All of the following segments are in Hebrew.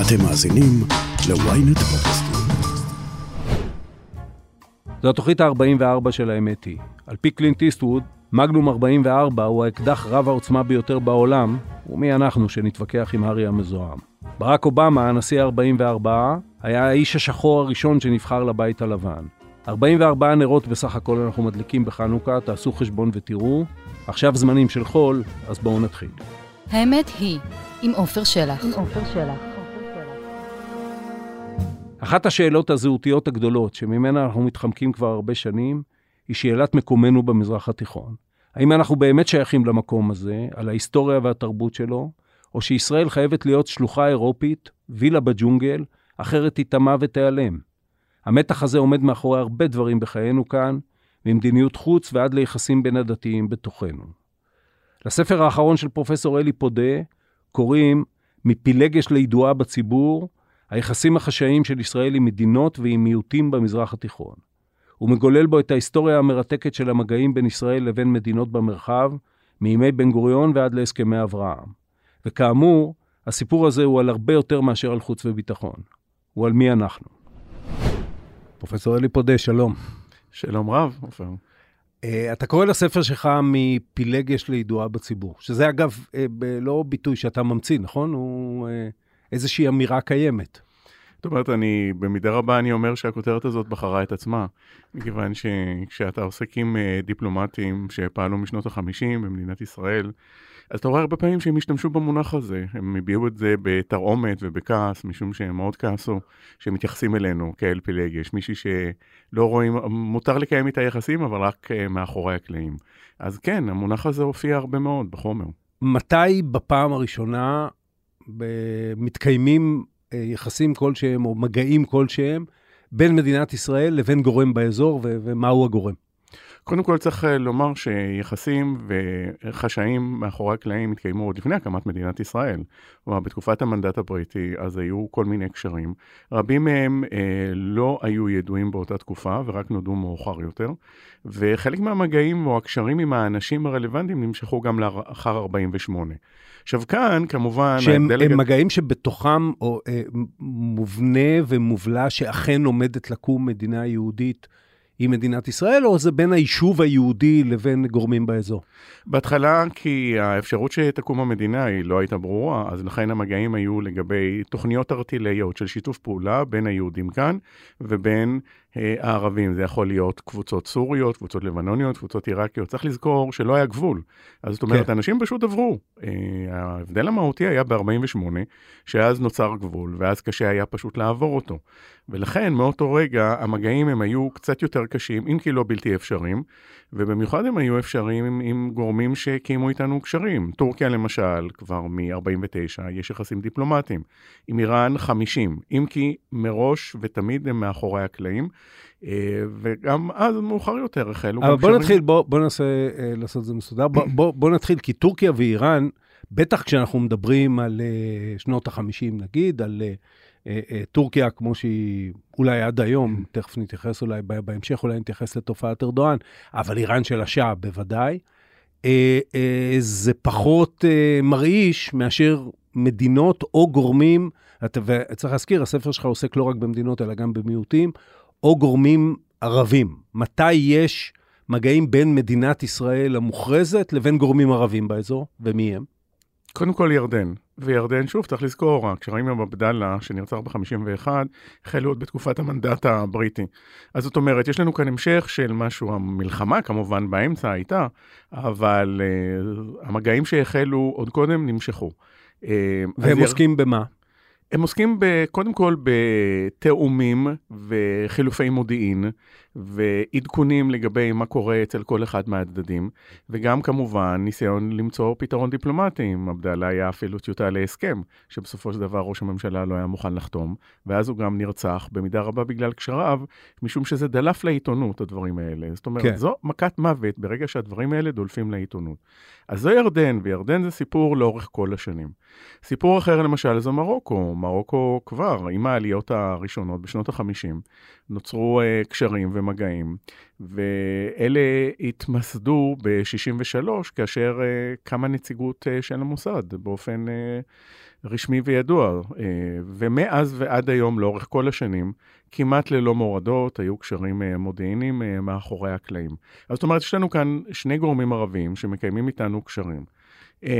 אתם מאזינים ל-ynet פודקאסטים. זו התוכנית ה-44 של האמת היא. על פי קלינט איסטווד, מגנום 44 הוא האקדח רב העוצמה ביותר בעולם, ומי אנחנו שנתווכח עם הארי המזוהם. ברק אובמה, הנשיא ה-44, היה האיש השחור הראשון שנבחר לבית הלבן. 44 נרות בסך הכל אנחנו מדליקים בחנוכה, תעשו חשבון ותראו. עכשיו זמנים של חול, אז בואו נתחיל. האמת היא, עם עופר שלח. עם עופר שלח. אחת השאלות הזהותיות הגדולות שממנה אנחנו מתחמקים כבר הרבה שנים, היא שאלת מקומנו במזרח התיכון. האם אנחנו באמת שייכים למקום הזה, על ההיסטוריה והתרבות שלו, או שישראל חייבת להיות שלוחה אירופית, וילה בג'ונגל, אחרת תיטמע ותיעלם. המתח הזה עומד מאחורי הרבה דברים בחיינו כאן, ממדיניות חוץ ועד ליחסים בין הדתיים בתוכנו. לספר האחרון של פרופסור אלי פודה קוראים מפילגש לידועה בציבור, היחסים החשאיים של ישראל עם מדינות ועם מיעוטים במזרח התיכון. הוא מגולל בו את ההיסטוריה המרתקת של המגעים בין ישראל לבין מדינות במרחב, מימי בן גוריון ועד להסכמי אברהם. וכאמור, הסיפור הזה הוא על הרבה יותר מאשר על חוץ וביטחון. הוא על מי אנחנו. פרופסור אלי פודה, שלום. שלום רב, עופר. Uh, אתה קורא לספר שלך מפילגש לידועה בציבור, שזה אגב uh, ב- לא ביטוי שאתה ממציא, נכון? הוא uh, איזושהי אמירה קיימת. זאת אומרת, אני, במידה רבה אני אומר שהכותרת הזאת בחרה את עצמה, מכיוון שכשאתה עוסק עם uh, דיפלומטים שפעלו משנות ה-50 במדינת ישראל, אז אתה רואה הרבה פעמים שהם השתמשו במונח הזה, הם הביעו את זה בתרעומת ובכעס, משום שהם מאוד כעסו, שהם מתייחסים אלינו כאל פילגש, מישהי שלא רואים, מותר לקיים איתה יחסים, אבל רק uh, מאחורי הקלעים. אז כן, המונח הזה הופיע הרבה מאוד בחומר. מתי בפעם הראשונה מתקיימים uh, יחסים כלשהם או מגעים כלשהם בין מדינת ישראל לבין גורם באזור, ומהו הגורם? קודם כל צריך לומר שיחסים וחשאים מאחורי הקלעים התקיימו עוד לפני הקמת מדינת ישראל. כלומר, בתקופת המנדט הבריטי אז היו כל מיני קשרים. רבים מהם אה, לא היו ידועים באותה תקופה ורק נודעו מאוחר יותר. וחלק מהמגעים או הקשרים עם האנשים הרלוונטיים נמשכו גם לאחר 48. עכשיו כאן, כמובן... שהם הדלג... מגעים שבתוכם או, אה, מובנה ומובלע שאכן עומדת לקום מדינה יהודית. עם מדינת ישראל, או זה בין היישוב היהודי לבין גורמים באזור? בהתחלה, כי האפשרות שתקום המדינה היא לא הייתה ברורה, אז לכן המגעים היו לגבי תוכניות ארטילאיות של שיתוף פעולה בין היהודים כאן ובין הערבים. זה יכול להיות קבוצות סוריות, קבוצות לבנוניות, קבוצות עיראקיות. צריך לזכור שלא היה גבול. אז זאת אומרת, כן. אנשים פשוט עברו. אה, ההבדל המהותי היה ב-48, שאז נוצר גבול, ואז קשה היה פשוט לעבור אותו. ולכן, מאותו רגע, המגעים הם היו קצת יותר קשים, אם כי לא בלתי אפשריים, ובמיוחד הם היו אפשריים עם, עם גורמים שהקימו איתנו קשרים. טורקיה למשל, כבר מ-49, יש יחסים דיפלומטיים. עם איראן 50, אם כי מראש ותמיד הם מאחורי הקלעים. אה, וגם אז מאוחר יותר החלו. אבל בוא נתחיל, בוא, בוא ננסה אה, לעשות את זה מסודר. בוא, בוא, בוא נתחיל, כי טורקיה ואיראן, בטח כשאנחנו מדברים על אה, שנות ה-50 נגיד, על טורקיה כמו שהיא אולי עד היום, תכף נתייחס אולי, בהמשך אולי נתייחס לתופעת ארדואן, אבל איראן של השעה בוודאי. זה פחות מרעיש מאשר מדינות או גורמים, וצריך להזכיר, הספר שלך עוסק לא רק במדינות, אלא גם במיעוטים, או גורמים ערבים. מתי יש מגעים בין מדינת ישראל המוכרזת לבין גורמים ערבים באזור, ומי הם? קודם כל ירדן, וירדן, שוב, צריך לזכור, כשראינו בבדאללה, שנרצח ב-51, החלו עוד בתקופת המנדט הבריטי. אז זאת אומרת, יש לנו כאן המשך של משהו, המלחמה כמובן באמצע הייתה, אבל uh, המגעים שהחלו עוד קודם נמשכו. Uh, והם עוסקים יר... במה? הם עוסקים קודם כל בתאומים וחילופי מודיעין ועדכונים לגבי מה קורה אצל כל אחד מהצדדים, וגם כמובן ניסיון למצוא פתרון דיפלומטי. עם עבדאללה היה אפילו טיוטה להסכם, שבסופו של דבר ראש הממשלה לא היה מוכן לחתום, ואז הוא גם נרצח במידה רבה בגלל קשריו, משום שזה דלף לעיתונות, הדברים האלה. זאת אומרת, כן. זו מכת מוות ברגע שהדברים האלה דולפים לעיתונות. אז זו ירדן, וירדן זה סיפור לאורך כל השנים. סיפור אחר למשל זו מרוקו. מרוקו כבר, עם העליות הראשונות בשנות ה-50, נוצרו uh, קשרים ומגעים, ואלה התמסדו ב-63 כאשר uh, קמה נציגות uh, של המוסד באופן uh, רשמי וידוע. אה, ומאז ועד היום, לאורך כל השנים, כמעט ללא מורדות, היו קשרים אה, מודיעיניים אה, מאחורי הקלעים. אז זאת אומרת, יש לנו כאן שני גורמים ערבים שמקיימים איתנו קשרים.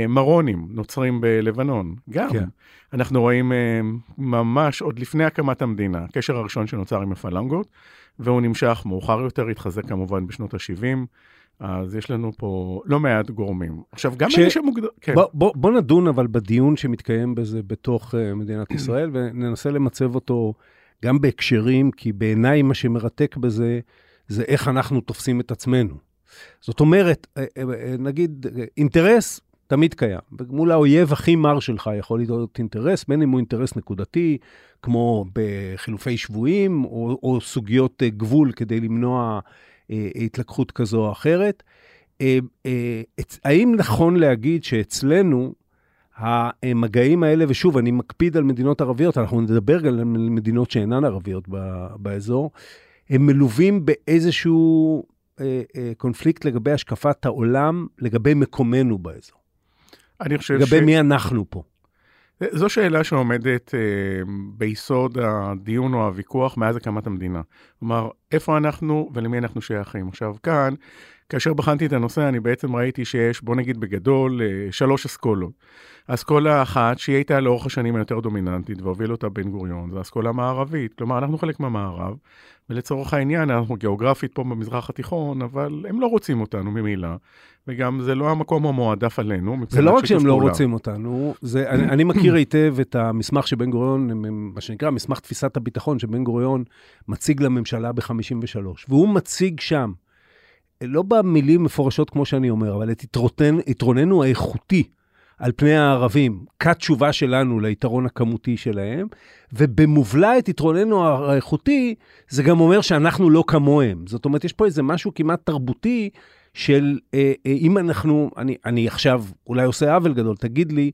מרונים, נוצרים בלבנון, גם. כן. אנחנו רואים ממש עוד לפני הקמת המדינה, הקשר הראשון שנוצר עם הפלנגות, והוא נמשך מאוחר יותר, התחזק כמובן בשנות ה-70. אז יש לנו פה לא מעט גורמים. עכשיו, גם ש... אלה שמוגדר... כן. בוא, בוא, בוא נדון אבל בדיון שמתקיים בזה בתוך uh, מדינת ישראל, וננסה למצב אותו גם בהקשרים, כי בעיניי מה שמרתק בזה, זה איך אנחנו תופסים את עצמנו. זאת אומרת, אה, אה, נגיד, אינטרס תמיד קיים. מול האויב הכי מר שלך יכול להיות אינטרס, בין אם הוא אינטרס נקודתי, כמו בחילופי שבויים, או, או סוגיות גבול כדי למנוע אה, התלקחות כזו או אחרת. אה, אה, האם נכון להגיד שאצלנו המגעים האלה, ושוב, אני מקפיד על מדינות ערביות, אנחנו נדבר גם על מדינות שאינן ערביות באזור, הם מלווים באיזשהו קונפליקט לגבי השקפת העולם, לגבי מקומנו באזור. אני חושב לגבי ש... לגבי מי אנחנו פה. זו שאלה שעומדת אה, ביסוד הדיון או הוויכוח מאז הקמת המדינה. כלומר, איפה אנחנו ולמי אנחנו שייכים. עכשיו, כאן, כאשר בחנתי את הנושא, אני בעצם ראיתי שיש, בוא נגיד בגדול, אה, שלוש אסכולות. אסכולה אחת, שהיא הייתה לאורך השנים היותר דומיננטית והוביל אותה בן גוריון, זו אסכולה מערבית. כלומר, אנחנו חלק מהמערב, ולצורך העניין, אנחנו גיאוגרפית פה במזרח התיכון, אבל הם לא רוצים אותנו ממילא, וגם זה לא המקום המועדף עלינו. זה לא רק שהם לא רוצים אותנו, זה, אני, אני מכיר היטב את המסמך שבן גוריון, מה שנקרא מסמך תפיסת הביטחון שבן גוריון מציג לממשלה ב-53, והוא מציג שם, לא במילים מפורשות כמו שאני אומר, אבל את יתרוננו, יתרוננו האיכותי על פני הערבים, כתשובה שלנו ליתרון הכמותי שלהם, ובמובלע את יתרוננו האיכותי, זה גם אומר שאנחנו לא כמוהם. זאת אומרת, יש פה איזה משהו כמעט תרבותי של אה, אה, אם אנחנו, אני, אני עכשיו אולי עושה עוול גדול, תגיד לי,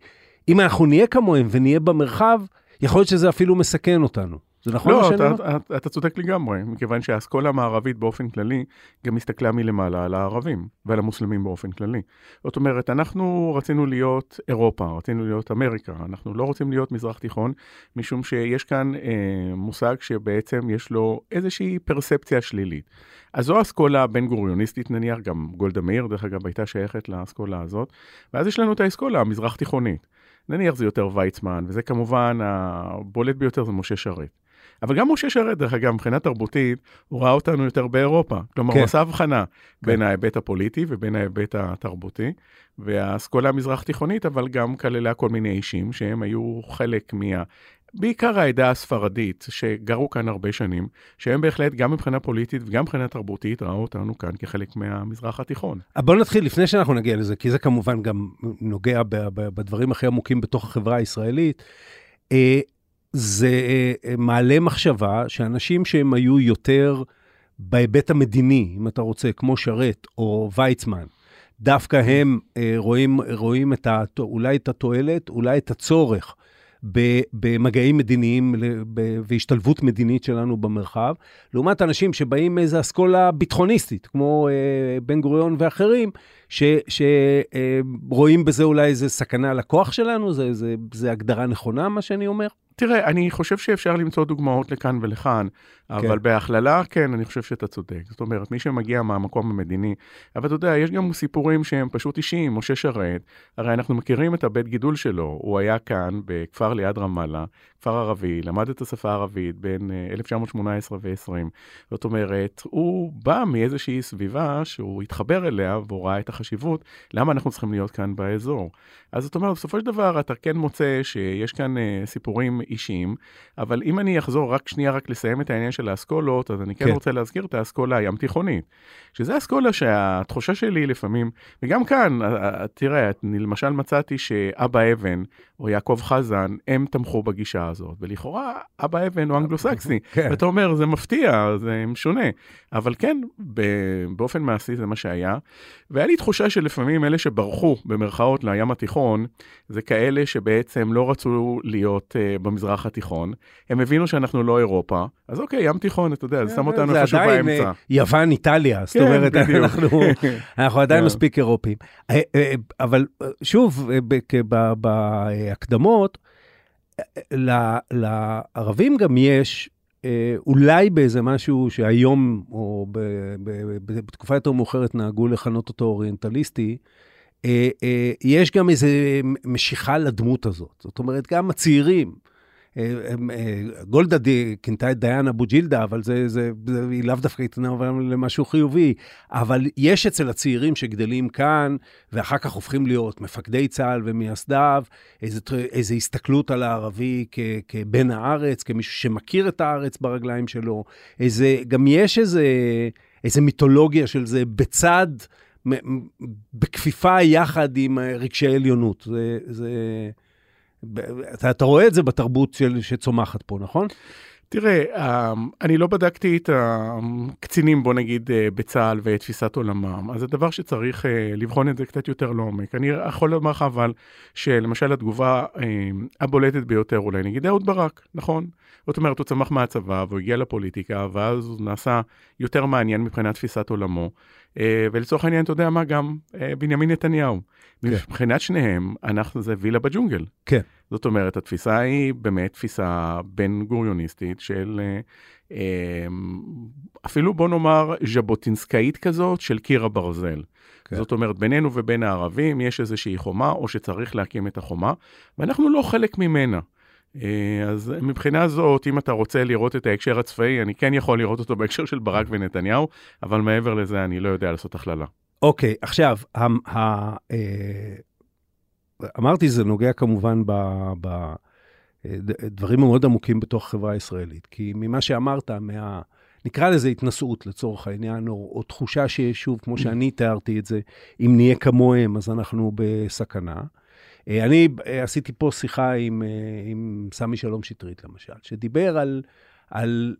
אם אנחנו נהיה כמוהם ונהיה במרחב, יכול להיות שזה אפילו מסכן אותנו. זה נכון לא, אתה, אתה, אתה, אתה צודק לגמרי, מכיוון שהאסכולה המערבית באופן כללי גם הסתכלה מלמעלה על הערבים ועל המוסלמים באופן כללי. זאת אומרת, אנחנו רצינו להיות אירופה, רצינו להיות אמריקה, אנחנו לא רוצים להיות מזרח תיכון, משום שיש כאן אה, מושג שבעצם יש לו איזושהי פרספציה שלילית. אז זו האסכולה הבין גוריוניסטית נניח, גם גולדה מאיר דרך אגב הייתה שייכת לאסכולה הזאת, ואז יש לנו את האסכולה המזרח תיכונית. נניח זה יותר ויצמן, וזה כמובן הבולט ביותר זה משה שרת. אבל גם משה שרת, דרך אגב, מבחינה תרבותית, הוא ראה אותנו יותר באירופה. כלומר, כן. הוא עשה הבחנה כן. בין ההיבט הפוליטי ובין ההיבט התרבותי, והאסכולה המזרח-תיכונית, אבל גם כללה כל מיני אישים שהם היו חלק מה... בעיקר העדה הספרדית, שגרו כאן הרבה שנים, שהם בהחלט, גם מבחינה פוליטית וגם מבחינה תרבותית, ראו אותנו כאן כחלק מהמזרח התיכון. בואו נתחיל, לפני שאנחנו נגיע לזה, כי זה כמובן גם נוגע בדברים הכי עמוקים בתוך החברה הישראלית. אה, זה אה, מעלה מחשבה שאנשים שהם היו יותר בהיבט המדיני, אם אתה רוצה, כמו שרת או ויצמן, דווקא הם אה, רואים, רואים את ה, אולי את התועלת, אולי את הצורך במגעים מדיניים והשתלבות מדינית שלנו במרחב, לעומת אנשים שבאים מאיזו אסכולה ביטחוניסטית, כמו אה, בן גוריון ואחרים, שרואים אה, בזה אולי איזו סכנה לכוח שלנו, זו הגדרה נכונה, מה שאני אומר? תראה, אני חושב שאפשר למצוא דוגמאות לכאן ולכאן, אבל כן. בהכללה, כן, אני חושב שאתה צודק. זאת אומרת, מי שמגיע מהמקום המדיני, אבל אתה יודע, יש גם סיפורים שהם פשוט אישיים, משה שרת, הרי אנחנו מכירים את הבית גידול שלו, הוא היה כאן בכפר ליד רמאללה, כפר ערבי, למד את השפה הערבית בין 1918 אה, ו-20. זאת אומרת, הוא בא מאיזושהי סביבה שהוא התחבר אליה והוא ראה את החשיבות, למה אנחנו צריכים להיות כאן באזור. אז זאת אומרת, בסופו של דבר אתה כן מוצא שיש כאן uh, סיפורים אישיים, אבל אם אני אחזור רק שנייה, רק לסיים את העניין של האסכולות, אז אני כן, כן. רוצה להזכיר את האסכולה הים תיכונית. שזה אסכולה שהתחושה שלי לפעמים, וגם כאן, תראה, למשל מצאתי שאבא אבן או יעקב חזן, הם תמכו בגישה הזאת, ולכאורה אבא אבן הוא אנגלו-סקסי, כן. ואתה אומר, זה מפתיע, זה משונה. אבל כן, באופן מעשי זה מה שהיה, והיה לי תחושה שלפעמים אלה שברחו, במרכאות, לים התיכון, זה כאלה שבעצם לא רצו להיות uh, במזרח התיכון, הם הבינו שאנחנו לא אירופה, אז אוקיי, ים תיכון, אתה יודע, זה שם אותנו איפשהו באמצע. זה עדיין יוון, איטליה, זאת כן, אומרת, אנחנו, אנחנו עדיין yeah. מספיק אירופים. אה, אה, אבל שוב, בהקדמות, לערבים גם יש, אה, אולי באיזה משהו שהיום, או ב- ב- ב- בתקופה יותר מאוחרת נהגו לכנות אותו אוריינטליסטי, אה, אה, יש גם איזו משיכה לדמות הזאת. זאת אומרת, גם הצעירים, גולדה די- כינתה את דיין אבו ג'ילדה, אבל זה, זה, זה, היא לאו דווקא התנהגה למשהו חיובי. אבל יש אצל הצעירים שגדלים כאן, ואחר כך הופכים להיות מפקדי צה"ל ומייסדיו, איזו, הסתכלות על הערבי כ, כבן הארץ, כמישהו שמכיר את הארץ ברגליים שלו. איזה, גם יש איזה, איזה מיתולוגיה של זה בצד, בכפיפה יחד עם אה, רגשי עליונות. זה... זה אתה, אתה רואה את זה בתרבות של, שצומחת פה, נכון? תראה, אמ, אני לא בדקתי את הקצינים, בוא נגיד, אה, בצה"ל ואת תפיסת עולמם, אז זה דבר שצריך אה, לבחון את זה קצת יותר לעומק. אני יכול לומר לך אבל, שלמשל התגובה אה, הבולטת ביותר אולי, נגיד אהוד ברק, נכון? זאת אומרת, הוא צמח מהצבא והוא הגיע לפוליטיקה, ואז הוא נעשה יותר מעניין מבחינת תפיסת עולמו. אה, ולצורך העניין, אתה יודע מה, גם אה, בנימין נתניהו. כן. מבחינת שניהם, אנחנו זה וילה בג'ונגל. כן. זאת אומרת, התפיסה היא באמת תפיסה בן גוריוניסטית של אה, אה, אפילו בוא נאמר ז'בוטינסקאית כזאת של קיר הברזל. כן. זאת אומרת, בינינו ובין הערבים יש איזושהי חומה, או שצריך להקים את החומה, ואנחנו לא חלק ממנה. אה, אז מבחינה זאת, אם אתה רוצה לראות את ההקשר הצבאי, אני כן יכול לראות אותו בהקשר של ברק ונתניהו, אבל מעבר לזה אני לא יודע לעשות הכללה. אוקיי, עכשיו, ה, ה, אה, אמרתי, זה נוגע כמובן בדברים מאוד עמוקים בתוך החברה הישראלית. כי ממה שאמרת, מה... נקרא לזה התנשאות לצורך העניין, או, או תחושה ששוב, כמו שאני תיארתי את זה, אם נהיה כמוהם, אז אנחנו בסכנה. אה, אני אה, עשיתי פה שיחה עם, אה, עם סמי שלום שטרית, למשל, שדיבר על, על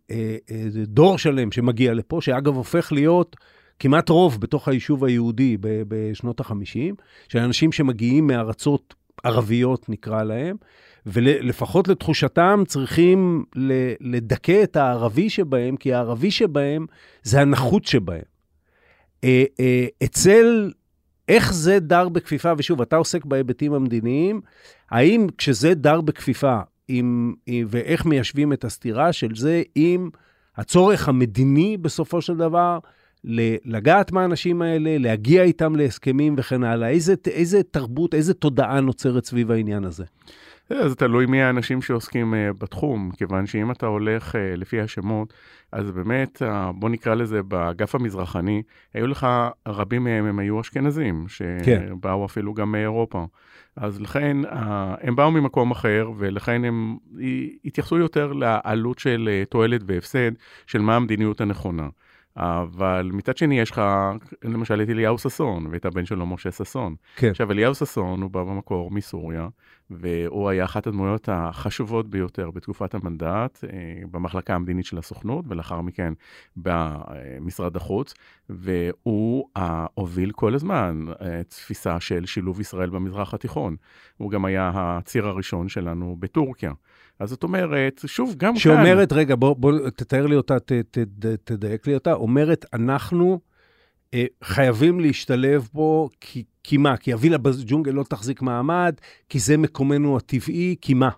דור שלם שמגיע לפה, שאגב הופך להיות כמעט רוב בתוך היישוב היהודי בשנות ה-50, של אנשים שמגיעים מארצות ערביות, נקרא להם, ולפחות לתחושתם צריכים לדכא את הערבי שבהם, כי הערבי שבהם זה הנחות שבהם. אצל, איך זה דר בכפיפה, ושוב, אתה עוסק בהיבטים המדיניים, האם כשזה דר בכפיפה, עם, עם, ואיך מיישבים את הסתירה של זה עם הצורך המדיני בסופו של דבר, לגעת מהאנשים האלה, להגיע איתם להסכמים וכן הלאה. איזה, איזה תרבות, איזה תודעה נוצרת סביב העניין הזה? אה, זה תלוי מי האנשים שעוסקים uh, בתחום, כיוון שאם אתה הולך uh, לפי השמות, אז באמת, בוא נקרא לזה באגף המזרחני, היו לך, רבים מהם הם היו אשכנזים, כן. שבאו אפילו גם מאירופה. אז לכן, הם באו ממקום אחר, ולכן הם התייחסו יותר לעלות של תועלת והפסד, של מה המדיניות הנכונה. אבל מצד שני יש לך, למשל את אליהו ששון ואת הבן שלו משה ששון. כן. עכשיו אליהו ששון הוא בא במקור מסוריה, והוא היה אחת הדמויות החשובות ביותר בתקופת המנדט אה, במחלקה המדינית של הסוכנות, ולאחר מכן במשרד החוץ, והוא הוביל כל הזמן אה, תפיסה של שילוב ישראל במזרח התיכון. הוא גם היה הציר הראשון שלנו בטורקיה. אז זאת אומרת, שוב, גם שאומרת, כאן... רגע, בוא, בוא תתאר לי אותה, ת, ת, ת, תדייק לי אותה, אומרת, אנחנו חייבים להשתלב בו, כי, כי מה? כי הווילה בג'ונגל לא תחזיק מעמד, כי זה מקומנו הטבעי, כי מה?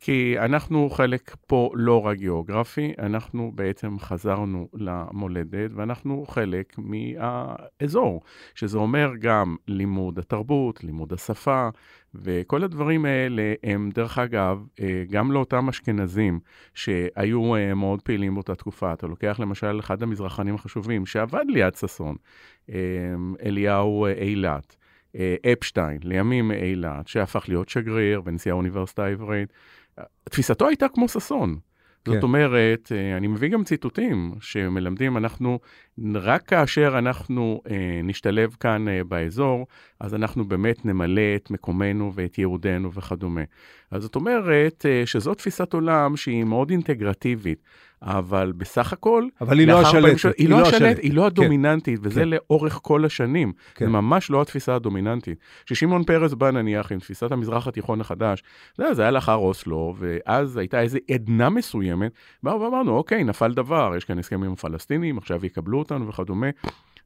כי אנחנו חלק פה לא רק גיאוגרפי, אנחנו בעצם חזרנו למולדת ואנחנו חלק מהאזור, שזה אומר גם לימוד התרבות, לימוד השפה, וכל הדברים האלה הם, דרך אגב, גם לאותם אשכנזים שהיו מאוד פעילים באותה תקופה. אתה לוקח למשל אחד המזרחנים החשובים שעבד ליד ששון, אליהו אילת. אפשטיין, לימים אילת, שהפך להיות שגריר ונשיא האוניברסיטה העברית. תפיסתו הייתה כמו ששון. כן. זאת אומרת, אני מביא גם ציטוטים שמלמדים, אנחנו, רק כאשר אנחנו אה, נשתלב כאן אה, באזור, אז אנחנו באמת נמלא את מקומנו ואת ייעודנו וכדומה. אז זאת אומרת אה, שזו תפיסת עולם שהיא מאוד אינטגרטיבית. אבל בסך הכל... אבל היא לא השלטת. היא, היא לא השלטת, היא לא הדומיננטית, כן. וזה כן. לאורך כל השנים. כן. זה ממש לא התפיסה הדומיננטית. כששמעון פרס בא נניח עם תפיסת המזרח התיכון החדש, זה, זה היה לאחר אוסלו, ואז הייתה איזו עדנה מסוימת, באו ואמרנו, אוקיי, נפל דבר, יש כאן הסכם עם הפלסטינים, עכשיו יקבלו אותנו וכדומה.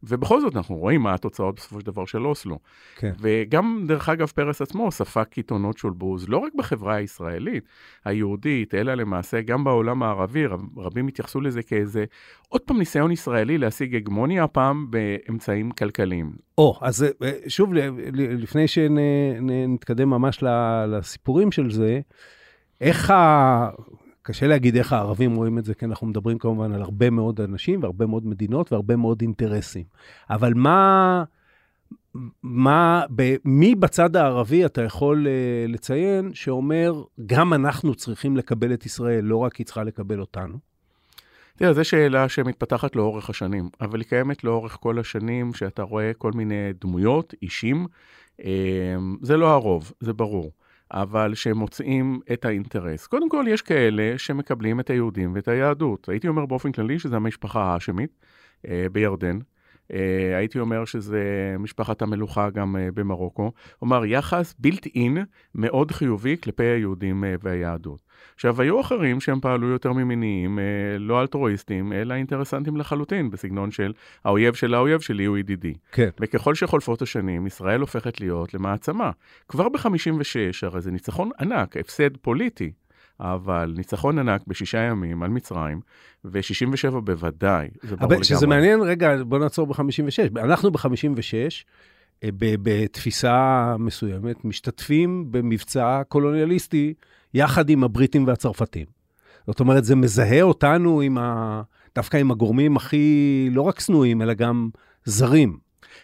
ובכל זאת אנחנו רואים מה התוצאות בסופו של דבר של אוסלו. כן. וגם, דרך אגב, פרס עצמו ספג קיתונות של בוז, לא רק בחברה הישראלית, היהודית, אלא למעשה גם בעולם הערבי, רב, רבים התייחסו לזה כאיזה, עוד פעם ניסיון ישראלי להשיג הגמוניה, הפעם באמצעים כלכליים. או, אז אה, שוב, לפני שנתקדם ממש לסיפורים של זה, איך ה... קשה להגיד איך הערבים רואים את זה, כי אנחנו מדברים כמובן על הרבה מאוד אנשים והרבה מאוד מדינות והרבה מאוד אינטרסים. אבל מה, מה, ב, מי בצד הערבי אתה יכול uh, לציין שאומר, גם אנחנו צריכים לקבל את ישראל, לא רק היא צריכה לקבל אותנו? תראה, זו שאלה שמתפתחת לאורך השנים, אבל היא קיימת לאורך כל השנים, שאתה רואה כל מיני דמויות, אישים. אה, זה לא הרוב, זה ברור. אבל שמוצאים את האינטרס. קודם כל, יש כאלה שמקבלים את היהודים ואת היהדות. הייתי אומר באופן כללי שזה המשפחה האשמית אה, בירדן. אה, הייתי אומר שזה משפחת המלוכה גם אה, במרוקו. כלומר, יחס בילט אין מאוד חיובי כלפי היהודים אה, והיהדות. עכשיו, היו אחרים שהם פעלו יותר ממיניים, לא אלטרואיסטים, אלא אינטרסנטים לחלוטין, בסגנון של האויב של האויב שלי הוא ידידי. כן. וככל שחולפות השנים, ישראל הופכת להיות למעצמה. כבר ב-56, הרי זה ניצחון ענק, הפסד פוליטי אבל ניצחון ענק בשישה ימים על מצרים, ו-67 בוודאי, זה ברור לגמרי. שזה מעניין, רגע, בוא נעצור ב-56. אנחנו ב-56, אה, בתפיסה מסוימת, משתתפים במבצע קולוניאליסטי יחד עם הבריטים והצרפתים. זאת אומרת, זה מזהה אותנו עם ה... דווקא עם הגורמים הכי, לא רק שנואים, אלא גם זרים.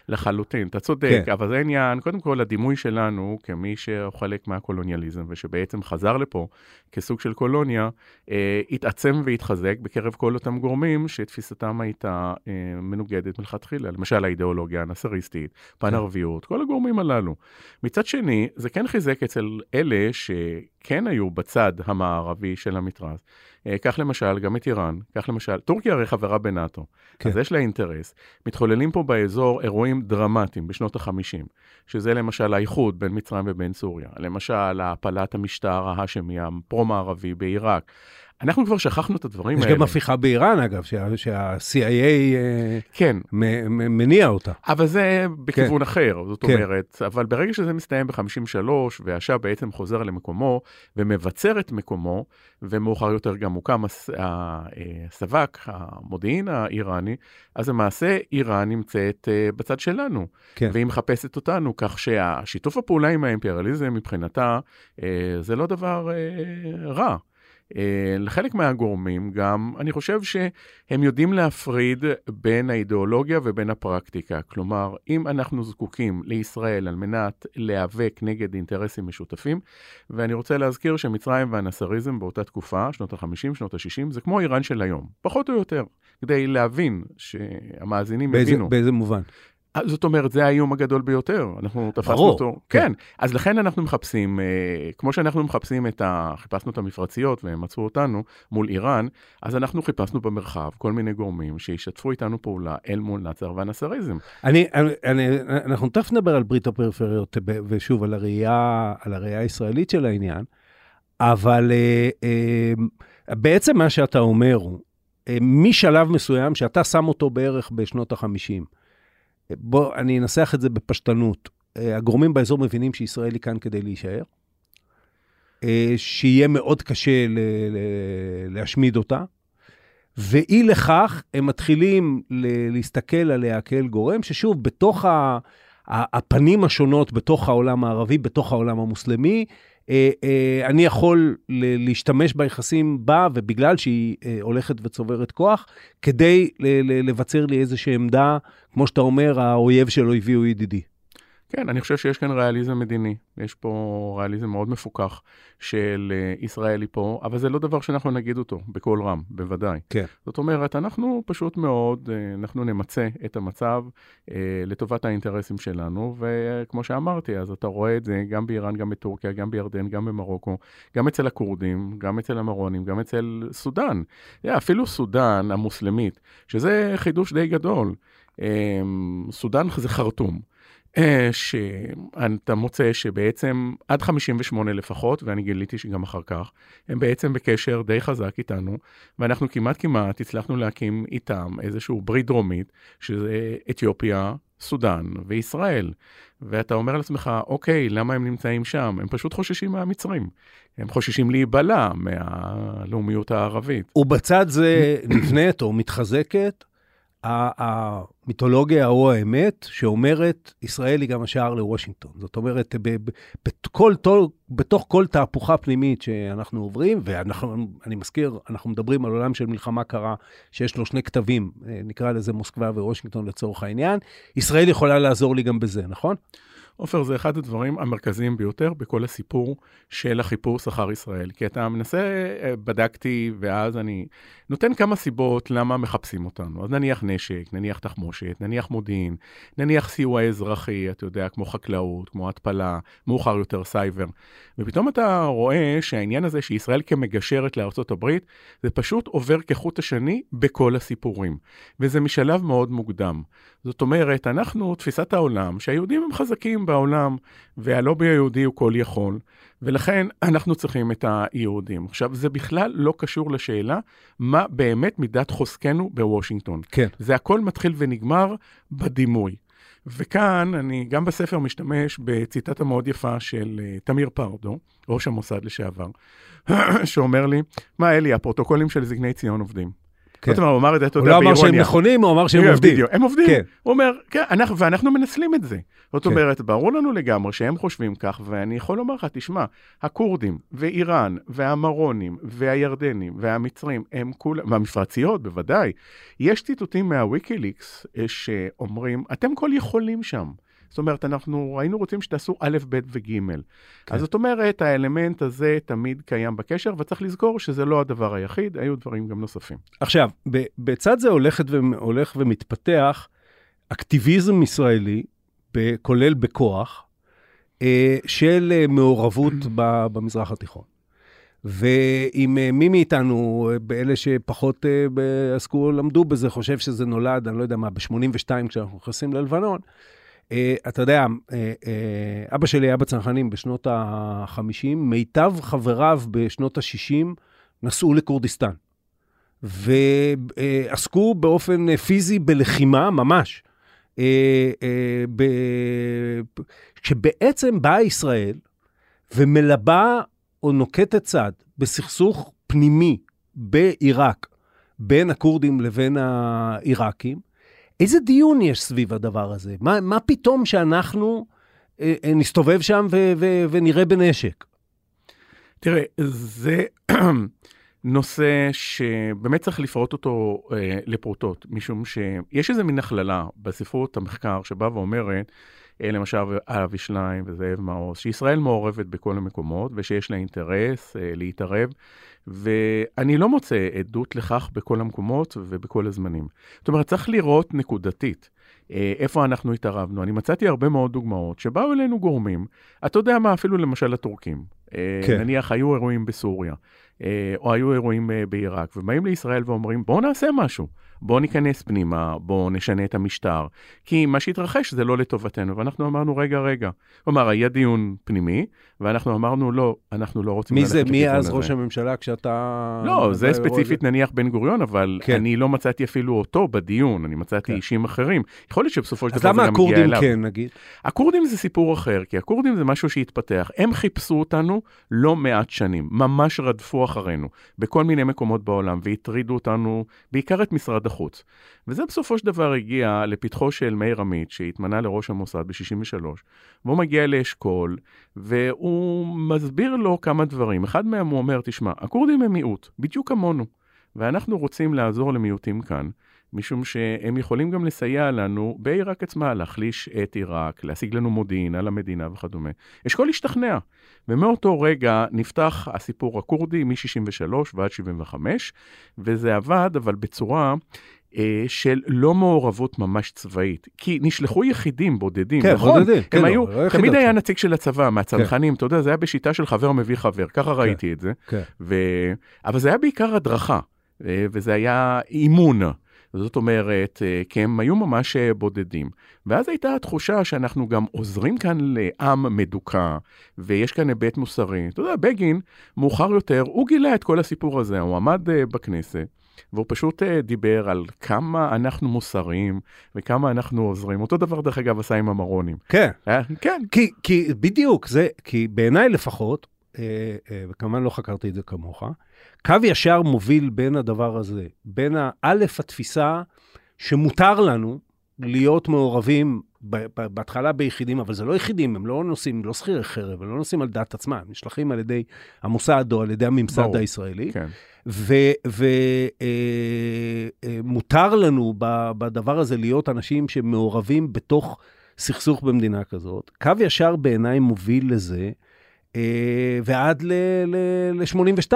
לחלוטין, אתה צודק, כן. אבל זה עניין, קודם כל, הדימוי שלנו כמי שהוא חלק מהקולוניאליזם, ושבעצם חזר לפה כסוג של קולוניה, אה, התעצם והתחזק בקרב כל אותם גורמים שתפיסתם הייתה אה, מנוגדת מלכתחילה, למשל האידיאולוגיה הנאסריסטית, פן ערביות, כל הגורמים הללו. מצד שני, זה כן חיזק אצל אלה שכן היו בצד המערבי של המתרס. אה, קח למשל גם את איראן, קח למשל, טורקיה הרי חברה בנאטו, כן. אז יש לה אינטרס. מתחוללים פה באזור אירועים דרמטיים בשנות ה-50, שזה למשל האיחוד בין מצרים ובין סוריה, למשל הפלת המשטר ההאשמי הפרו-מערבי בעיראק. אנחנו כבר שכחנו את הדברים יש האלה. יש גם הפיכה באיראן, אגב, שה-CIA אה, כן. מניע אותה. אבל זה בכיוון כן. אחר, זאת כן. אומרת, אבל ברגע שזה מסתיים ב-53, והשאה בעצם חוזר למקומו ומבצר את מקומו, ומאוחר יותר גם הוקם הסב"כ, המודיעין האיראני, אז למעשה איראן נמצאת אה, בצד שלנו, כן. והיא מחפשת אותנו, כך שהשיתוף הפעולה עם האימפריאליזם מבחינתה, אה, זה לא דבר רע. אה, לחלק מהגורמים גם, אני חושב שהם יודעים להפריד בין האידיאולוגיה ובין הפרקטיקה. כלומר, אם אנחנו זקוקים לישראל על מנת להיאבק נגד אינטרסים משותפים, ואני רוצה להזכיר שמצרים והנסריזם באותה תקופה, שנות ה-50, שנות ה-60, זה כמו איראן של היום, פחות או יותר, כדי להבין שהמאזינים באיזה, הבינו. באיזה מובן? אה, זאת אומרת, זה האיום הגדול ביותר, אנחנו תפסנו ברור, אותו. כן. כן, אז לכן אנחנו מחפשים, אה, כמו שאנחנו מחפשים את ה... חיפשנו את המפרציות והם מצאו אותנו מול איראן, אז אנחנו חיפשנו במרחב כל מיני גורמים שישתפו איתנו פעולה אל מול נאצר והנסריזם. אני, אני, אני, אנחנו תכף נדבר על ברית הפריפריות, ושוב, על הראייה, על הראייה הישראלית של העניין, אבל אה, אה, בעצם מה שאתה אומר הוא, אה, משלב מסוים, שאתה שם אותו בערך בשנות ה-50, בוא, אני אנסח את זה בפשטנות. אה, הגורמים באזור מבינים שישראל היא כאן כדי להישאר, אה, שיהיה מאוד קשה להשמיד אותה, ואי לכך הם מתחילים להסתכל עליה כאל גורם, ששוב, בתוך ה- הפנים השונות, בתוך העולם הערבי, בתוך העולם המוסלמי, אני יכול להשתמש ביחסים בה, ובגלל שהיא אה, הולכת וצוברת כוח, כדי לבצר לי איזושהי עמדה, כמו שאתה אומר, האויב של אויבי הוא ידידי. כן, אני חושב שיש כאן ריאליזם מדיני. יש פה ריאליזם מאוד מפוכח של uh, ישראל היא פה, אבל זה לא דבר שאנחנו נגיד אותו בקול רם, בוודאי. כן. זאת אומרת, אנחנו פשוט מאוד, uh, אנחנו נמצה את המצב uh, לטובת האינטרסים שלנו, וכמו שאמרתי, אז אתה רואה את זה גם באיראן, גם בטורקיה, גם בירדן, גם במרוקו, גם אצל הכורדים, גם אצל המרונים, גם אצל סודאן. Yeah, אפילו סודאן המוסלמית, שזה חידוש די גדול. Um, סודאן זה חרטום. אה, שאתה מוצא שבעצם עד 58 לפחות, ואני גיליתי שגם אחר כך, הם בעצם בקשר די חזק איתנו, ואנחנו כמעט כמעט הצלחנו להקים איתם איזשהו ברית דרומית, שזה אתיופיה, סודאן וישראל. ואתה אומר לעצמך, אוקיי, למה הם נמצאים שם? הם פשוט חוששים מהמצרים. הם חוששים להיבלע מהלאומיות הערבית. ובצד זה נבנית או מתחזקת המיתולוגיה או האמת שאומרת, ישראל היא גם השער לוושינגטון. זאת אומרת, בכל, בתוך כל תהפוכה פנימית שאנחנו עוברים, ואני מזכיר, אנחנו מדברים על עולם של מלחמה קרה, שיש לו שני כתבים, אה, נקרא לזה מוסקבה וושינגטון לצורך העניין, ישראל יכולה לעזור לי גם בזה, נכון? עופר, זה אחד הדברים המרכזיים ביותר בכל הסיפור של החיפוש אחר ישראל. כי אתה מנסה, אה, בדקתי, ואז אני נותן כמה סיבות למה מחפשים אותנו. אז נניח נשק, נניח תחמושת, נניח מודיעין, נניח סיוע אזרחי, אתה יודע, כמו חקלאות, כמו התפלה, מאוחר יותר סייבר. ופתאום אתה רואה שהעניין הזה שישראל כמגשרת לארה"ב, זה פשוט עובר כחוט השני בכל הסיפורים. וזה משלב מאוד מוקדם. זאת אומרת, אנחנו, תפיסת העולם, שהיהודים הם חזקים בעולם, והלובי היהודי הוא כל יכול, ולכן אנחנו צריכים את היהודים. עכשיו, זה בכלל לא קשור לשאלה מה באמת מידת חוזקנו בוושינגטון. כן. זה הכל מתחיל ונגמר בדימוי. וכאן אני גם בספר משתמש בציטטה מאוד יפה של uh, תמיר פרדו, ראש המוסד לשעבר, שאומר לי, מה אלי, הפרוטוקולים של זקני ציון עובדים. כן. זאת אומרת, הוא אמר את זה, אתה הוא יודע, לא אמר באירוניה. שהם נכונים, הוא אמר שהם עובדים. בדיוק, הם עובדים. כן. הוא אומר, כן, אנחנו, ואנחנו מנצלים את זה. זאת כן. אומרת, ברור לנו לגמרי שהם חושבים כך, ואני יכול לומר לך, תשמע, הכורדים, ואיראן, והמרונים, והירדנים, והמצרים, הם כולם, והמפרציות, בוודאי. יש ציטוטים מהוויקיליקס אה, שאומרים, אתם כל יכולים שם. זאת אומרת, אנחנו היינו רוצים שתעשו א', ב' וג'. כן. אז זאת אומרת, האלמנט הזה תמיד קיים בקשר, וצריך לזכור שזה לא הדבר היחיד, היו דברים גם נוספים. עכשיו, ב- בצד זה הולכת ו- הולך ומתפתח אקטיביזם ישראלי, כולל בכוח, אה, של אה, מעורבות ב- במזרח התיכון. ואם אה, מי מאיתנו, באלה שפחות עסקו, למדו בזה, חושב שזה נולד, אני לא יודע מה, ב-82 כשאנחנו נכנסים ללבנון, אתה יודע, אה, אה, אבא שלי היה בצנחנים בשנות ה-50, מיטב חבריו בשנות ה-60 נסעו לכורדיסטן. ועסקו באופן פיזי בלחימה ממש. אה, אה, ב- כשבעצם באה ישראל ומלבה או נוקטת צד בסכסוך פנימי בעיראק בין הכורדים לבין העיראקים, איזה דיון יש סביב הדבר הזה? מה, מה פתאום שאנחנו אה, אה, נסתובב שם ו- ו- ונראה בנשק? תראה, זה נושא שבאמת צריך לפרוט אותו אה, לפרוטות, משום שיש איזה מין הכללה בספרות המחקר שבאה ואומרת, אה, למשל אבי שליין וזאב מעוז, שישראל מעורבת בכל המקומות ושיש לה אינטרס אה, להתערב, ואני לא מוצא עדות לכך בכל המקומות ובכל הזמנים. זאת אומרת, צריך לראות נקודתית. אה, איפה אנחנו התערבנו. אני מצאתי הרבה מאוד דוגמאות שבאו אלינו גורמים, אתה יודע מה, אפילו למשל הטורקים. אה, כן. נניח היו אירועים בסוריה, אה, או היו אירועים בעיראק, ובאים לישראל ואומרים, בואו נעשה משהו. בואו ניכנס פנימה, בואו נשנה את המשטר. כי מה שהתרחש זה לא לטובתנו, ואנחנו אמרנו, רגע, רגע. כלומר, היה דיון פנימי, ואנחנו אמרנו, לא, אנחנו לא רוצים מי זה, מי אז הזה." ראש הממשלה כשאתה... לא, זה אתה- ספציפית נניח בן גוריון, אבל כן. אני לא מצאתי אפילו אותו בדיון, אני מצאתי כן. אישים אחרים. יכול להיות שבסופו של אז דבר זה למה גם הכורדים אליו. כן, נגיד? הכורדים זה סיפור אחר, כי הכורדים זה משהו שהתפתח. הם חיפשו אותנו לא מעט שנים, ממש רדפו אחרינו בכל מיני מקומות בעולם, והטרידו אותנו, בעיקר את משרד החוץ. וזה בסופו של דבר הגיע לפתחו של מאיר עמית, שהתמנה לראש המוסד ב-63, והוא מגיע לאשכול, והוא מסביר לו כמה דברים. אחד מהם הוא אומר, תשמע, הכורדים הם מיעוט, בדיוק כמונו, ואנחנו רוצים לעזור למיעוטים כאן. משום שהם יכולים גם לסייע לנו בעיראק עצמה, להחליש את עיראק, להשיג לנו מודיעין על המדינה וכדומה. אשכול השתכנע, ומאותו רגע נפתח הסיפור הכורדי מ-63 ועד 75, וזה עבד, אבל בצורה אה, של לא מעורבות ממש צבאית. כי נשלחו יחידים בודדים, כן, נכון? בודדים, כן, לא, היו, לא יחידות. תמיד היה נציג של הצבא, מהצנחנים, אתה יודע, זה היה בשיטה של חבר מביא חבר, ככה ראיתי את זה. כן. ו... אבל זה היה בעיקר הדרכה, ו- וזה היה אימון. זאת אומרת, אה, כי הם היו ממש אה, בודדים. ואז הייתה התחושה שאנחנו גם עוזרים כאן לעם מדוכא, ויש כאן היבט מוסרי. אתה יודע, בגין, מאוחר יותר, הוא גילה את כל הסיפור הזה, הוא עמד אה, בכנסת. והוא פשוט דיבר על כמה אנחנו מוסריים וכמה אנחנו עוזרים. אותו דבר, דרך אגב, עשה עם המרונים. כן. כן. כי, כי בדיוק, זה, כי בעיניי לפחות, וכמובן לא חקרתי את זה כמוך, קו ישר מוביל בין הדבר הזה, בין האלף התפיסה שמותר לנו להיות מעורבים בהתחלה ביחידים, אבל זה לא יחידים, הם לא נוסעים, לא שכירי חרב, הם לא נוסעים על דעת עצמם, הם נשלחים על ידי המוסד או על ידי הממסד ברור, הישראלי. כן. ומותר אה, לנו בדבר הזה להיות אנשים שמעורבים בתוך סכסוך במדינה כזאת. קו ישר בעיניי מוביל לזה. אה, ועד ל-82.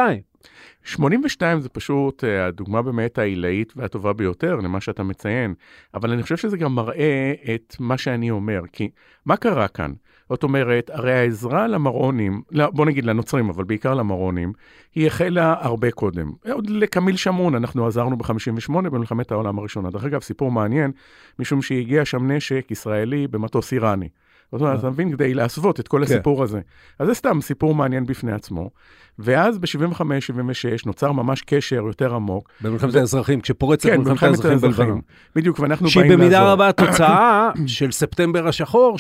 82 זה פשוט אה, הדוגמה באמת העילאית והטובה ביותר למה שאתה מציין, אבל אני חושב שזה גם מראה את מה שאני אומר, כי מה קרה כאן? זאת אומרת, הרי העזרה למרונים, לא, בוא נגיד לנוצרים, אבל בעיקר למרונים, היא החלה הרבה קודם. עוד לקמיל שמון, אנחנו עזרנו ב-58 במלחמת העולם הראשונה. דרך אגב, סיפור מעניין, משום שהגיע שם נשק ישראלי במטוס איראני. זאת אומרת, אתה מבין, כדי להסוות את כל כן. הסיפור הזה. אז זה סתם סיפור מעניין בפני עצמו. ואז ב-75-76 נוצר ממש קשר יותר עמוק. במלחמת האזרחים, כשפורצת כן, מלחמת האזרחים בלבנון. בדיוק, ואנחנו באים לעזור. שהיא במידה רבה תוצאה של ספטמבר השחור,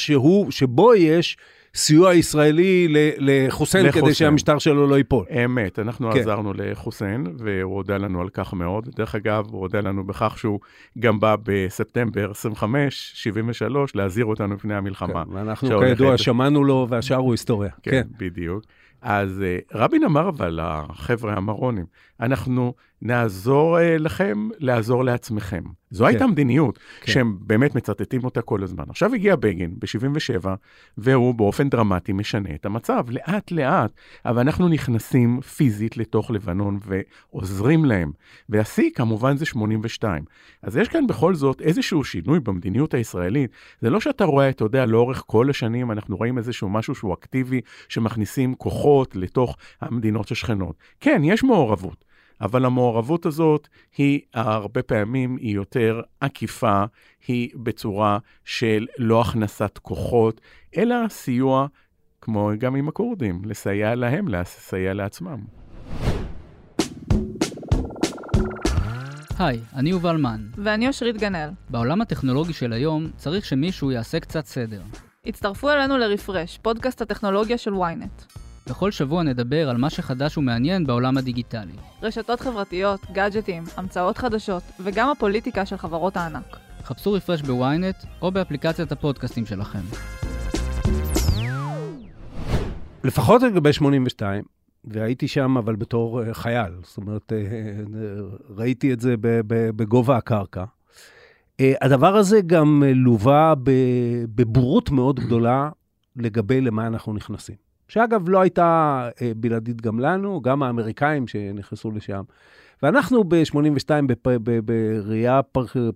שבו יש סיוע ישראלי לחוסיין כדי שהמשטר שלו לא ייפול. אמת, אנחנו כן. עזרנו לחוסיין, והוא הודה לנו על כך מאוד. דרך אגב, הוא הודה לנו בכך שהוא גם בא בספטמבר 25, 73, להזהיר אותנו מפני המלחמה. כן, ואנחנו כידוע שמענו לו, והשאר הוא היסטוריה. כן, כן. בדיוק. אז uh, רבין אמר אבל לחבר'ה המרונים, אנחנו נעזור uh, לכם לעזור לעצמכם. זו כן. הייתה מדיניות כן. שהם באמת מצטטים אותה כל הזמן. עכשיו הגיע בגין ב-77, והוא באופן דרמטי משנה את המצב, לאט לאט, אבל אנחנו נכנסים פיזית לתוך לבנון ועוזרים להם. והשיא כמובן זה 82. אז יש כאן בכל זאת איזשהו שינוי במדיניות הישראלית. זה לא שאתה רואה, אתה יודע, לאורך כל השנים אנחנו רואים איזשהו משהו שהוא אקטיבי, שמכניסים כוחות לתוך המדינות השכנות. כן, יש מעורבות. אבל המעורבות הזאת היא הרבה פעמים היא יותר עקיפה, היא בצורה של לא הכנסת כוחות, אלא סיוע, כמו גם עם הכורדים, לסייע להם, לסייע לעצמם. היי, אני יובל מן. ואני אושרית גנאל. בעולם הטכנולוגי של היום צריך שמישהו יעשה קצת סדר. הצטרפו אלינו לרפרש, פודקאסט הטכנולוגיה של ynet. בכל שבוע נדבר על מה שחדש ומעניין בעולם הדיגיטלי. רשתות חברתיות, גאדג'טים, המצאות חדשות, וגם הפוליטיקה של חברות הענק. חפשו רפרש בוויינט או באפליקציית הפודקאסטים שלכם. לפחות לגבי 82, והייתי שם אבל בתור uh, חייל, זאת אומרת, uh, ראיתי את זה בגובה הקרקע. Uh, הדבר הזה גם לווה בבורות מאוד גדולה לגבי למה אנחנו נכנסים. שאגב, לא הייתה אה, בלעדית גם לנו, גם האמריקאים שנכנסו לשם. ואנחנו ב-82, בראייה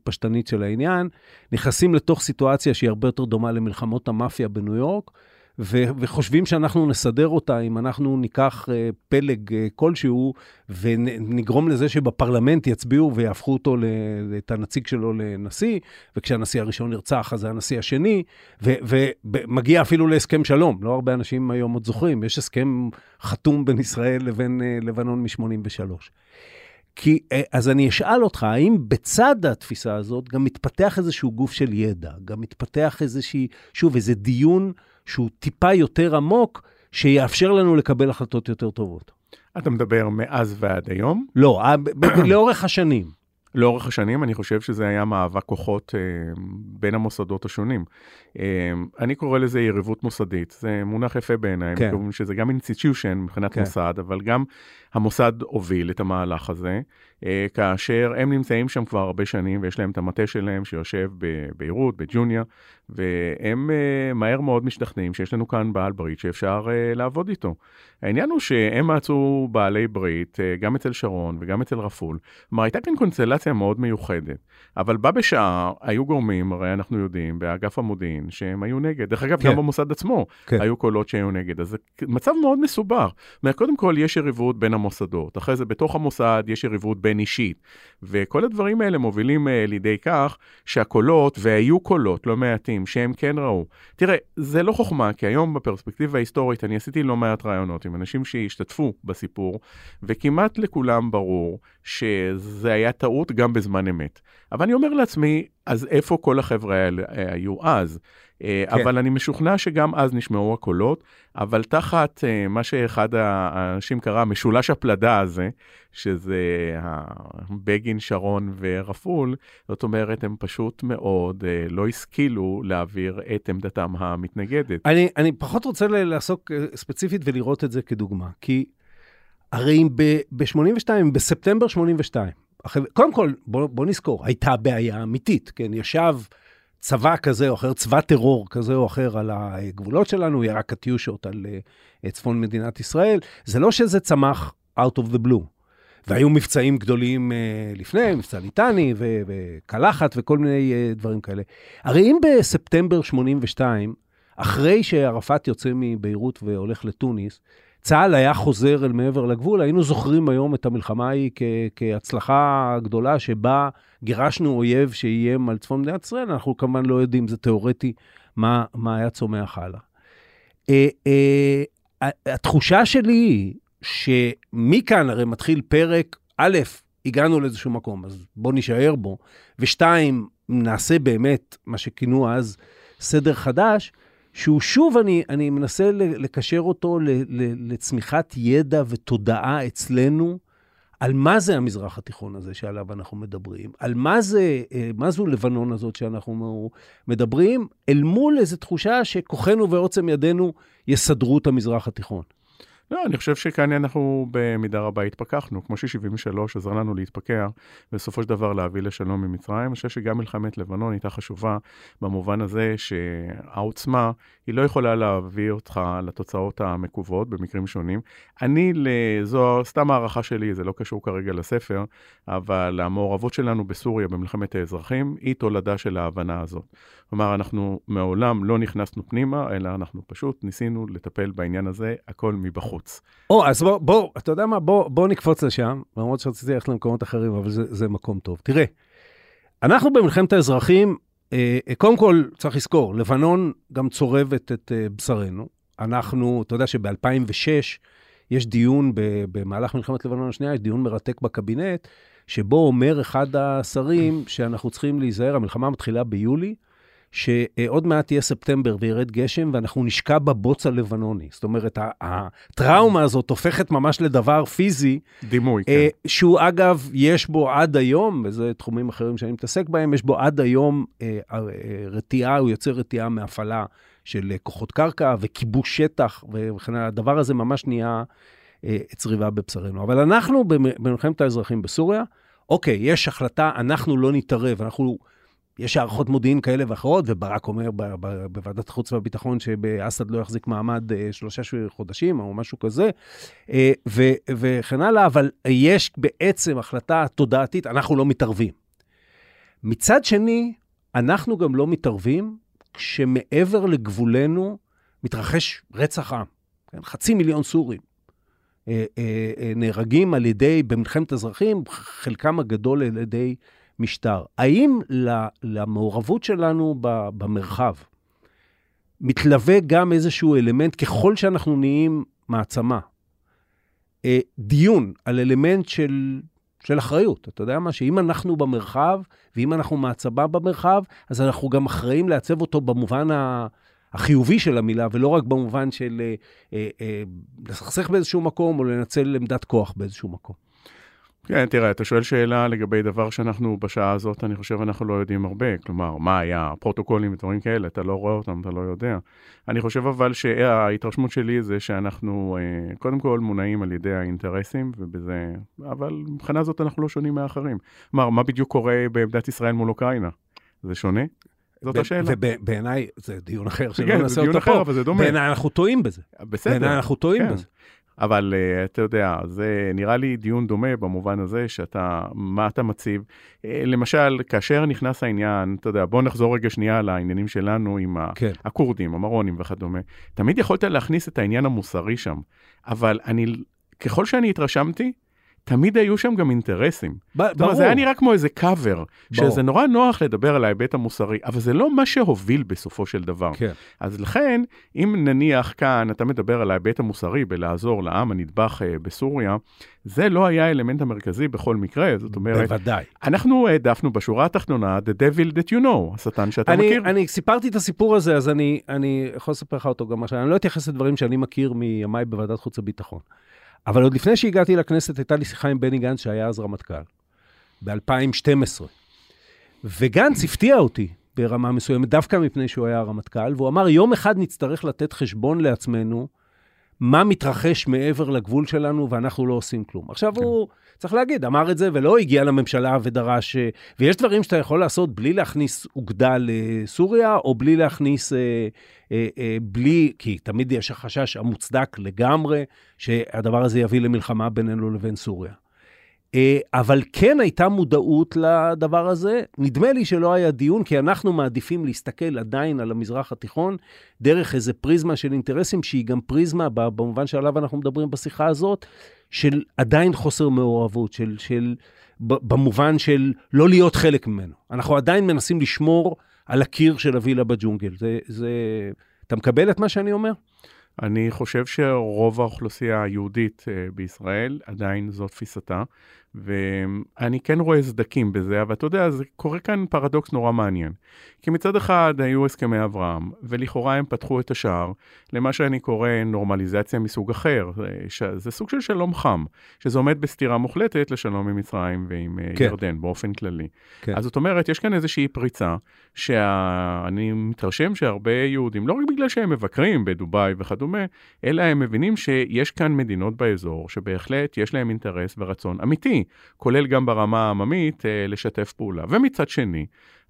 פשטנית של העניין, נכנסים לתוך סיטואציה שהיא הרבה יותר דומה למלחמות המאפיה בניו יורק, ו- וחושבים שאנחנו נסדר אותה אם אנחנו ניקח uh, פלג uh, כלשהו ונגרום לזה שבפרלמנט יצביעו ויהפכו אותו, ל- את הנציג שלו לנשיא, וכשהנשיא הראשון נרצח אז זה הנשיא השני, ומגיע אפילו להסכם שלום. לא הרבה אנשים היום עוד זוכרים, יש הסכם חתום בין ישראל לבין uh, לבנון מ-83. כי, אז אני אשאל אותך, האם בצד התפיסה הזאת גם מתפתח איזשהו גוף של ידע, גם מתפתח איזושהי, שוב, איזה דיון שהוא טיפה יותר עמוק, שיאפשר לנו לקבל החלטות יותר טובות. אתה מדבר מאז ועד היום? לא, לאורך השנים. לאורך השנים אני חושב שזה היה מאבק כוחות אה, בין המוסדות השונים. אה, אני קורא לזה יריבות מוסדית, זה מונח יפה בעיניי, כן. שזה גם institution מבחינת כן. מוסד, אבל גם המוסד הוביל את המהלך הזה, אה, כאשר הם נמצאים שם כבר הרבה שנים ויש להם את המטה שלהם שיושב בביירות, בג'וניה, והם אה, מהר מאוד משתכנעים שיש לנו כאן בעל ברית שאפשר אה, לעבוד איתו. העניין הוא שהם מצאו בעלי ברית גם אצל שרון וגם אצל רפול. כלומר, הייתה כאן קונסטלציה מאוד מיוחדת. אבל בה בשעה היו גורמים, הרי אנחנו יודעים, באגף המודיעין, שהם היו נגד. דרך אגב, כן. גם במוסד עצמו כן. היו קולות שהיו נגד. אז זה מצב מאוד מסובך. קודם כל יש יריבות בין המוסדות, אחרי זה בתוך המוסד יש יריבות בין אישית. וכל הדברים האלה מובילים uh, לידי כך שהקולות, והיו קולות לא מעטים, שהם כן ראו. תראה, זה לא חוכמה, כי היום בפרספקטיבה ההיסטורית, אני עשיתי לא מעט רעיונות עם אנשים שהשתתפו בסיפור, וכמעט לכולם ברור שזה היה טעות גם בזמן אמת. אבל אני אומר לעצמי, אז איפה כל החבר'ה האלה אה, היו אז? אה, כן. אבל אני משוכנע שגם אז נשמעו הקולות, אבל תחת אה, מה שאחד האנשים קרא משולש הפלדה הזה, שזה בגין, שרון ורפול, זאת אומרת, הם פשוט מאוד לא השכילו להעביר את עמדתם המתנגדת. אני, אני פחות רוצה לעסוק ספציפית ולראות את זה כדוגמה, כי הרי אם ב-82, בספטמבר 82, אחרי, קודם כל, בוא, בוא נזכור, הייתה בעיה אמיתית, כן? ישב צבא כזה או אחר, צבא טרור כזה או אחר על הגבולות שלנו, ירה קטיושות על uh, צפון מדינת ישראל. זה לא שזה צמח out of the blue. והיו מבצעים גדולים uh, לפני, מבצע ליטני וקלחת וכל מיני uh, דברים כאלה. הרי אם בספטמבר 82, אחרי שערפאת יוצא מביירות והולך לתוניס, צה"ל היה חוזר אל מעבר לגבול, היינו זוכרים היום את המלחמה ההיא כ- כהצלחה גדולה שבה גירשנו אויב שאיים על צפון מדינת ישראל, אנחנו כמובן לא יודעים, זה תיאורטי, מה, מה היה צומח הלאה. אה, אה, התחושה שלי היא שמכאן הרי מתחיל פרק, א', הגענו לאיזשהו מקום, אז בואו נישאר בו, ושתיים, נעשה באמת מה שכינו אז סדר חדש, שהוא שוב, אני, אני מנסה לקשר אותו ל, ל, לצמיחת ידע ותודעה אצלנו על מה זה המזרח התיכון הזה שעליו אנחנו מדברים, על מה זה, אה, מה זו לבנון הזאת שאנחנו מדברים, אל מול איזו תחושה שכוחנו ועוצם ידינו יסדרו את המזרח התיכון. לא, אני חושב שכאן אנחנו במידה רבה התפכחנו, כמו ש-73 עזר לנו להתפכח, ובסופו של דבר להביא לשלום עם מצרים. אני חושב שגם מלחמת לבנון הייתה חשובה במובן הזה שהעוצמה, היא לא יכולה להביא אותך לתוצאות המקוות במקרים שונים. אני, זו סתם הערכה שלי, זה לא קשור כרגע לספר, אבל המעורבות שלנו בסוריה במלחמת האזרחים היא תולדה של ההבנה הזאת. כלומר, אנחנו מעולם לא נכנסנו פנימה, אלא אנחנו פשוט ניסינו לטפל בעניין הזה, הכל מבחוץ. או, אז בוא, בוא, אתה יודע מה, בוא, בוא נקפוץ לשם, למרות שרציתי ללכת למקומות אחרים, אבל זה, זה מקום טוב. תראה, אנחנו במלחמת האזרחים, קודם כל, צריך לזכור, לבנון גם צורבת את אה, בשרנו. אנחנו, אתה יודע שב-2006 יש דיון, במהלך מלחמת לבנון השנייה, יש דיון מרתק בקבינט, שבו אומר אחד השרים שאנחנו צריכים להיזהר, המלחמה מתחילה ביולי, שעוד מעט יהיה ספטמבר וירד גשם, ואנחנו נשקע בבוץ הלבנוני. זאת אומרת, הטראומה הזאת הופכת ממש לדבר פיזי. דימוי, כן. שהוא אגב, יש בו עד היום, וזה תחומים אחרים שאני מתעסק בהם, יש בו עד היום רתיעה, הוא יוצר רתיעה מהפעלה של כוחות קרקע וכיבוש שטח וכן הלאה. הדבר הזה ממש נהיה צריבה בבשרנו. אבל אנחנו במלחמת האזרחים בסוריה, אוקיי, יש החלטה, אנחנו לא נתערב, אנחנו... יש הערכות מודיעין כאלה ואחרות, וברק אומר בוועדת החוץ והביטחון שבאסד לא יחזיק מעמד אה, שלושה חודשים או משהו כזה, אה, ו- וכן הלאה, אבל יש בעצם החלטה תודעתית, אנחנו לא מתערבים. מצד שני, אנחנו גם לא מתערבים כשמעבר לגבולנו מתרחש רצח עם. כן? חצי מיליון סורים אה, נהרגים על ידי, במלחמת אזרחים, חלקם הגדול על ידי משטר. האם למעורבות שלנו במרחב מתלווה גם איזשהו אלמנט, ככל שאנחנו נהיים מעצמה, דיון על אלמנט של, של אחריות. אתה יודע מה? שאם אנחנו במרחב, ואם אנחנו מעצמה במרחב, אז אנחנו גם אחראים לעצב אותו במובן ה... החיובי של המילה, ולא רק במובן של אה, אה, אה, לסכסך באיזשהו מקום או לנצל עמדת כוח באיזשהו מקום. כן, תראה, אתה שואל שאלה לגבי דבר שאנחנו בשעה הזאת, אני חושב אנחנו לא יודעים הרבה. כלומר, מה היה, פרוטוקולים ודברים כאלה, אתה לא רואה אותם, אתה לא יודע. אני חושב אבל שההתרשמות שלי זה שאנחנו אה, קודם כל מונעים על ידי האינטרסים, ובזה, אבל מבחינה זאת אנחנו לא שונים מאחרים. כלומר, מה בדיוק קורה בעמדת ישראל מול אוקראינה? זה שונה? זאת השאלה. ובעיניי, זה דיון אחר, שלא כן, נעשה זה דיון אותו אחר, פה. אבל זה דומה. בעיניי אנחנו טועים בזה. בסדר. בעיניי אנחנו טועים כן. בזה. אבל uh, אתה יודע, זה נראה לי דיון דומה במובן הזה שאתה, מה אתה מציב. Uh, למשל, כאשר נכנס העניין, אתה יודע, בוא נחזור רגע שנייה לעניינים שלנו עם כן. הכורדים, המרונים וכדומה. תמיד יכולת להכניס את העניין המוסרי שם, אבל אני, ככל שאני התרשמתי, תמיד היו שם גם אינטרסים. ב- זאת אומרת, זה היה נראה כמו איזה קאבר. שזה נורא נוח לדבר על ההיבט המוסרי, אבל זה לא מה שהוביל בסופו של דבר. כן. אז לכן, אם נניח כאן אתה מדבר על ההיבט המוסרי בלעזור לעם הנדבך אה, בסוריה, זה לא היה האלמנט המרכזי בכל מקרה, זאת אומרת, בוודאי. אנחנו העדפנו בשורה התחתונה, The Devil That You Know, השטן שאתה אני, מכיר. אני סיפרתי את הסיפור הזה, אז אני, אני יכול לספר לך אותו גם עכשיו. אני לא אתייחס לדברים שאני מכיר מימיי בוועדת חוץ וביטחון. אבל עוד לפני שהגעתי לכנסת, הייתה לי שיחה עם בני גנץ, שהיה אז רמטכ"ל, ב-2012. וגנץ הפתיע אותי ברמה מסוימת, דווקא מפני שהוא היה הרמטכ"ל, והוא אמר, יום אחד נצטרך לתת חשבון לעצמנו מה מתרחש מעבר לגבול שלנו, ואנחנו לא עושים כלום. עכשיו כן. הוא, צריך להגיד, אמר את זה ולא הגיע לממשלה ודרש... אה, ויש דברים שאתה יכול לעשות בלי להכניס אוגדה לסוריה, או בלי להכניס... אה, אה, אה, בלי... כי תמיד יש החשש המוצדק לגמרי שהדבר הזה יביא למלחמה בינינו לבין סוריה. אה, אבל כן הייתה מודעות לדבר הזה. נדמה לי שלא היה דיון, כי אנחנו מעדיפים להסתכל עדיין על המזרח התיכון דרך איזה פריזמה של אינטרסים, שהיא גם פריזמה, במובן שעליו אנחנו מדברים בשיחה הזאת, של עדיין חוסר מעורבות, של, של, במובן של לא להיות חלק ממנו. אנחנו עדיין מנסים לשמור על הקיר של הווילה בג'ונגל. זה, זה... אתה מקבל את מה שאני אומר? אני חושב שרוב האוכלוסייה היהודית אה, בישראל, עדיין זו תפיסתה, ואני כן רואה סדקים בזה, אבל אתה יודע, זה קורה כאן פרדוקס נורא מעניין. כי מצד אחד היו הסכמי אברהם, ולכאורה הם פתחו את השער למה שאני קורא נורמליזציה מסוג אחר. זה, זה סוג של שלום חם, שזה עומד בסתירה מוחלטת לשלום עם מצרים ועם כן. כן. ירדן באופן כללי. כן. אז זאת אומרת, יש כאן איזושהי פריצה, שאני מתרשם שהרבה יהודים, לא רק בגלל שהם מבקרים בדובאי וכדומה, אלא הם מבינים שיש כאן מדינות באזור שבהחלט יש להם אינטרס ורצון אמיתי, כולל גם ברמה העממית, אה, לשתף פעולה. ומצד שני,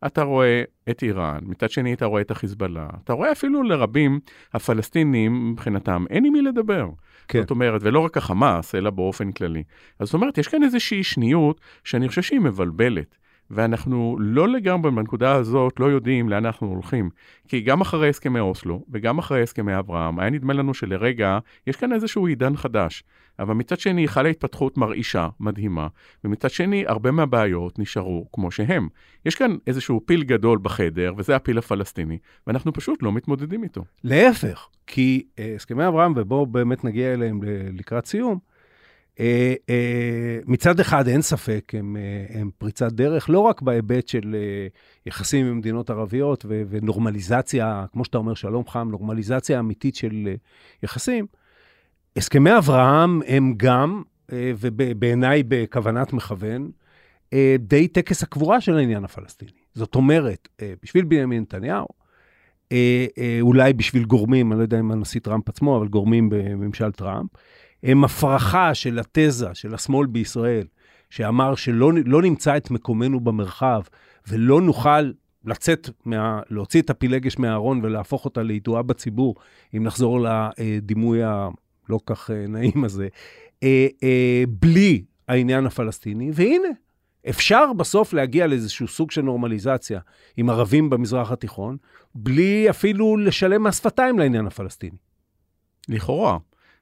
אתה רואה את איראן, מצד שני אתה רואה את החיזבאללה, אתה רואה אפילו לרבים הפלסטינים, מבחינתם, אין עם מי לדבר. כן. זאת אומרת, ולא רק החמאס, אלא באופן כללי. אז זאת אומרת, יש כאן איזושהי שניות שאני חושב שהיא מבלבלת. ואנחנו לא לגמרי בנקודה הזאת לא יודעים לאן אנחנו הולכים. כי גם אחרי הסכמי אוסלו וגם אחרי הסכמי אברהם, היה נדמה לנו שלרגע יש כאן איזשהו עידן חדש. אבל מצד שני חלה התפתחות מרעישה, מדהימה, ומצד שני הרבה מהבעיות נשארו כמו שהם. יש כאן איזשהו פיל גדול בחדר, וזה הפיל הפלסטיני, ואנחנו פשוט לא מתמודדים איתו. להפך, כי אה, הסכמי אברהם, ובואו באמת נגיע אליהם לקראת סיום, מצד אחד אין ספק, הם, אה, הם פריצת דרך, לא רק בהיבט של אה, יחסים עם מדינות ערביות ו- ונורמליזציה, כמו שאתה אומר, שלום חם, נורמליזציה אמיתית של אה, יחסים. הסכמי אברהם הם גם, אה, ובעיניי בכוונת מכוון, אה, די טקס הקבורה של העניין הפלסטיני. זאת אומרת, אה, בשביל בנימין נתניהו, אה, אה, אולי בשביל גורמים, אני לא יודע אם הנשיא טראמפ עצמו, אבל גורמים בממשל טראמפ, הם הפרחה של התזה של השמאל בישראל, שאמר שלא לא נמצא את מקומנו במרחב ולא נוכל לצאת, מה, להוציא את הפילגש מהארון ולהפוך אותה לידועה בציבור, אם נחזור לדימוי הלא כך אה, נעים הזה, אה, אה, בלי העניין הפלסטיני, והנה, אפשר בסוף להגיע לאיזשהו סוג של נורמליזציה עם ערבים במזרח התיכון, בלי אפילו לשלם מס שפתיים לעניין הפלסטיני. לכאורה.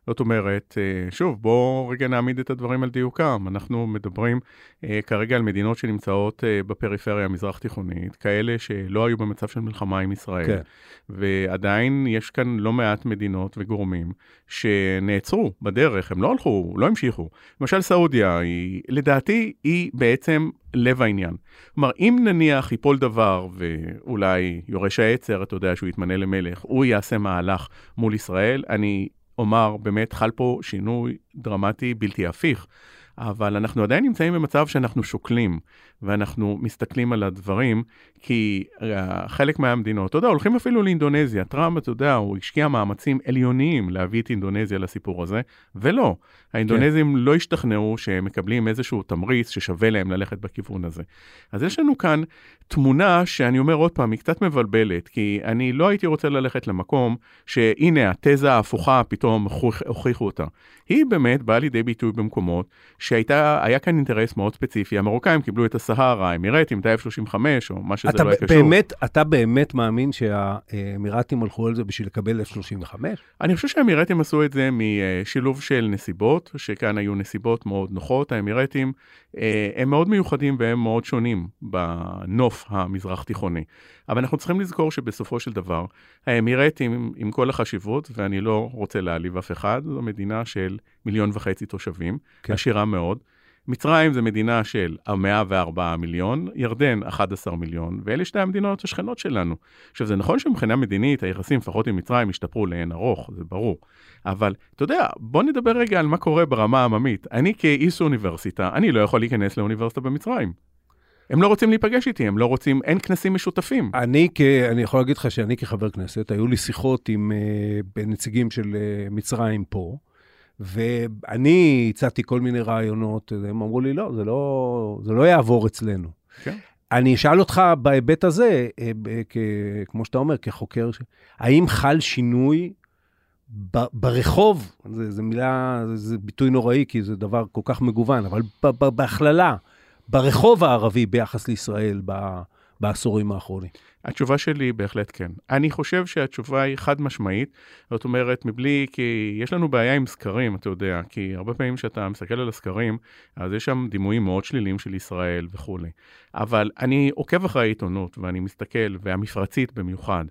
זאת אומרת, אה, שוב, בואו רגע נעמיד את הדברים על דיוקם. אנחנו מדברים אה, כרגע על מדינות שנמצאות אה, בפריפריה המזרח-תיכונית, כאלה שלא היו במצב של מלחמה עם ישראל. כן. ועדיין יש כאן לא מעט מדינות וגורמים שנעצרו בדרך, הם לא הלכו, לא המשיכו. למשל סעודיה, היא, לדעתי, היא בעצם לב העניין. כלומר, אם נניח ייפול דבר ואולי יורש העצר, אתה יודע שהוא יתמנה למלך, הוא יעשה מהלך מול ישראל, אני אומר, באמת חל פה שינוי דרמטי בלתי הפיך. אבל אנחנו עדיין נמצאים במצב שאנחנו שוקלים, ואנחנו מסתכלים על הדברים, כי uh, חלק מהמדינות, אתה יודע, הולכים אפילו לאינדונזיה. טראמפ, אתה יודע, הוא השקיע מאמצים עליוניים להביא את אינדונזיה לסיפור הזה, ולא. האינדונזים כן. לא השתכנעו שהם מקבלים איזשהו תמריץ ששווה להם ללכת בכיוון הזה. אז יש לנו כאן תמונה שאני אומר עוד פעם, היא קצת מבלבלת, כי אני לא הייתי רוצה ללכת למקום שהנה, התזה ההפוכה פתאום הוכיחו אותה. היא באמת באה לידי ביטוי במקומות שהיה כאן אינטרס מאוד ספציפי. המרוקאים קיבלו את הסהרה, האמירטים, את ה-F-35, או מה שזה לא יהיה קשור. באמת, אתה באמת מאמין שהאמירטים הלכו על זה בשביל לקבל F-35? אני חושב שהאמירטים עשו את זה משילוב של נסיבות, שכאן היו נסיבות מאוד נוחות. האמירטים אה, הם מאוד מיוחדים והם מאוד שונים בנוף המזרח תיכוני. אבל אנחנו צריכים לזכור שבסופו של דבר, האמירטים, עם כל החשיבות, ואני לא רוצה להעליב אף אחד, זו מדינה של מיליון וחצי תושבים, כן. עשירה מאוד. מצרים זה מדינה של 104 מיליון, ירדן 11 מיליון, ואלה שתי המדינות השכנות שלנו. עכשיו, זה נכון שמבחינה מדינית היחסים, לפחות עם מצרים, השתפרו לאין ארוך, זה ברור. אבל, אתה יודע, בוא נדבר רגע על מה קורה ברמה העממית. אני כאיס אוניברסיטה, אני לא יכול להיכנס לאוניברסיטה במצרים. הם לא רוצים להיפגש איתי, הם לא רוצים, אין כנסים משותפים. אני, כ, אני יכול להגיד לך שאני כחבר כנסת, היו לי שיחות עם uh, נציגים של uh, מצרים פה, ואני הצעתי כל מיני רעיונות, הם אמרו לי, לא, זה לא, זה לא יעבור אצלנו. כן. אני אשאל אותך בהיבט הזה, אה, כ, כמו שאתה אומר, כחוקר, האם חל שינוי ב, ברחוב, זו מילה, זה ביטוי נוראי, כי זה דבר כל כך מגוון, אבל בהכללה, ברחוב הערבי ביחס לישראל ב, בעשורים האחרונים? התשובה שלי בהחלט כן. אני חושב שהתשובה היא חד משמעית, זאת אומרת, מבלי, כי יש לנו בעיה עם סקרים, אתה יודע, כי הרבה פעמים כשאתה מסתכל על הסקרים, אז יש שם דימויים מאוד שליליים של ישראל וכולי. אבל אני עוקב אחרי העיתונות, ואני מסתכל, והמפרצית במיוחד,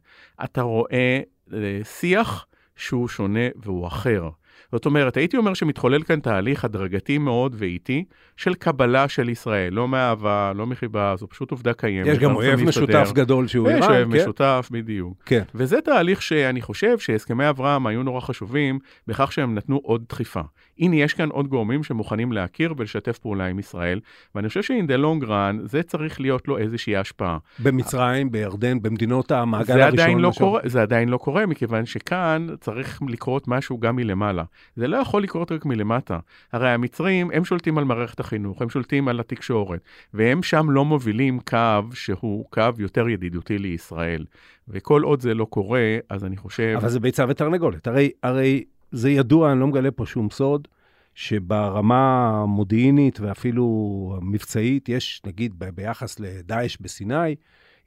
אתה רואה אה, שיח שהוא שונה והוא אחר. זאת אומרת, הייתי אומר שמתחולל כאן תהליך הדרגתי מאוד ואיטי של קבלה של ישראל, לא מאהבה, לא מחיבה, זו פשוט עובדה קיימת. יש גם אויב משותף גדול שהוא איראן, כן? יש אויב משותף, בדיוק. כן. וזה תהליך שאני חושב שהסכמי אברהם היו נורא חשובים בכך שהם נתנו עוד דחיפה. הנה, יש כאן עוד גורמים שמוכנים להכיר ולשתף פעולה עם ישראל, ואני חושב שאין דה לונג רן, זה צריך להיות לו איזושהי השפעה. במצרים, בירדן, במדינות המעגל הראשון. לא קורה, זה עדיין לא קורה, מכיוון שכאן צריך לקרות משהו גם מלמעלה. זה לא יכול לקרות רק מלמטה. הרי המצרים, הם שולטים על מערכת החינוך, הם שולטים על התקשורת, והם שם לא מובילים קו שהוא קו יותר ידידותי לישראל. וכל עוד זה לא קורה, אז אני חושב... אבל זה ביצה ותרנגולת. הרי, הרי זה ידוע, אני לא מגלה פה שום סוד, שברמה המודיעינית ואפילו המבצעית, יש, נגיד, ביחס לדאעש בסיני,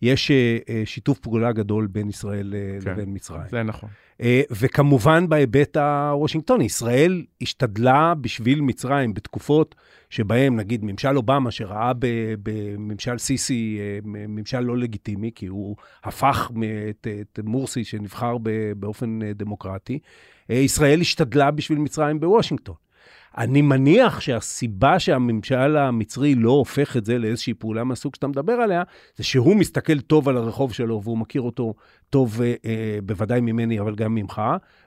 יש אה, אה, שיתוף פעולה גדול בין ישראל אה, כן, לבין מצרים. זה נכון. וכמובן בהיבט הוושינגטוני, ישראל השתדלה בשביל מצרים בתקופות שבהן, נגיד, ממשל אובמה, שראה בממשל סיסי ממשל לא לגיטימי, כי הוא הפך את, את מורסי שנבחר באופן דמוקרטי, ישראל השתדלה בשביל מצרים בוושינגטון. אני מניח שהסיבה שהממשל המצרי לא הופך את זה לאיזושהי פעולה מהסוג שאתה מדבר עליה, זה שהוא מסתכל טוב על הרחוב שלו והוא מכיר אותו טוב, אה, אה, בוודאי ממני, אבל גם ממך,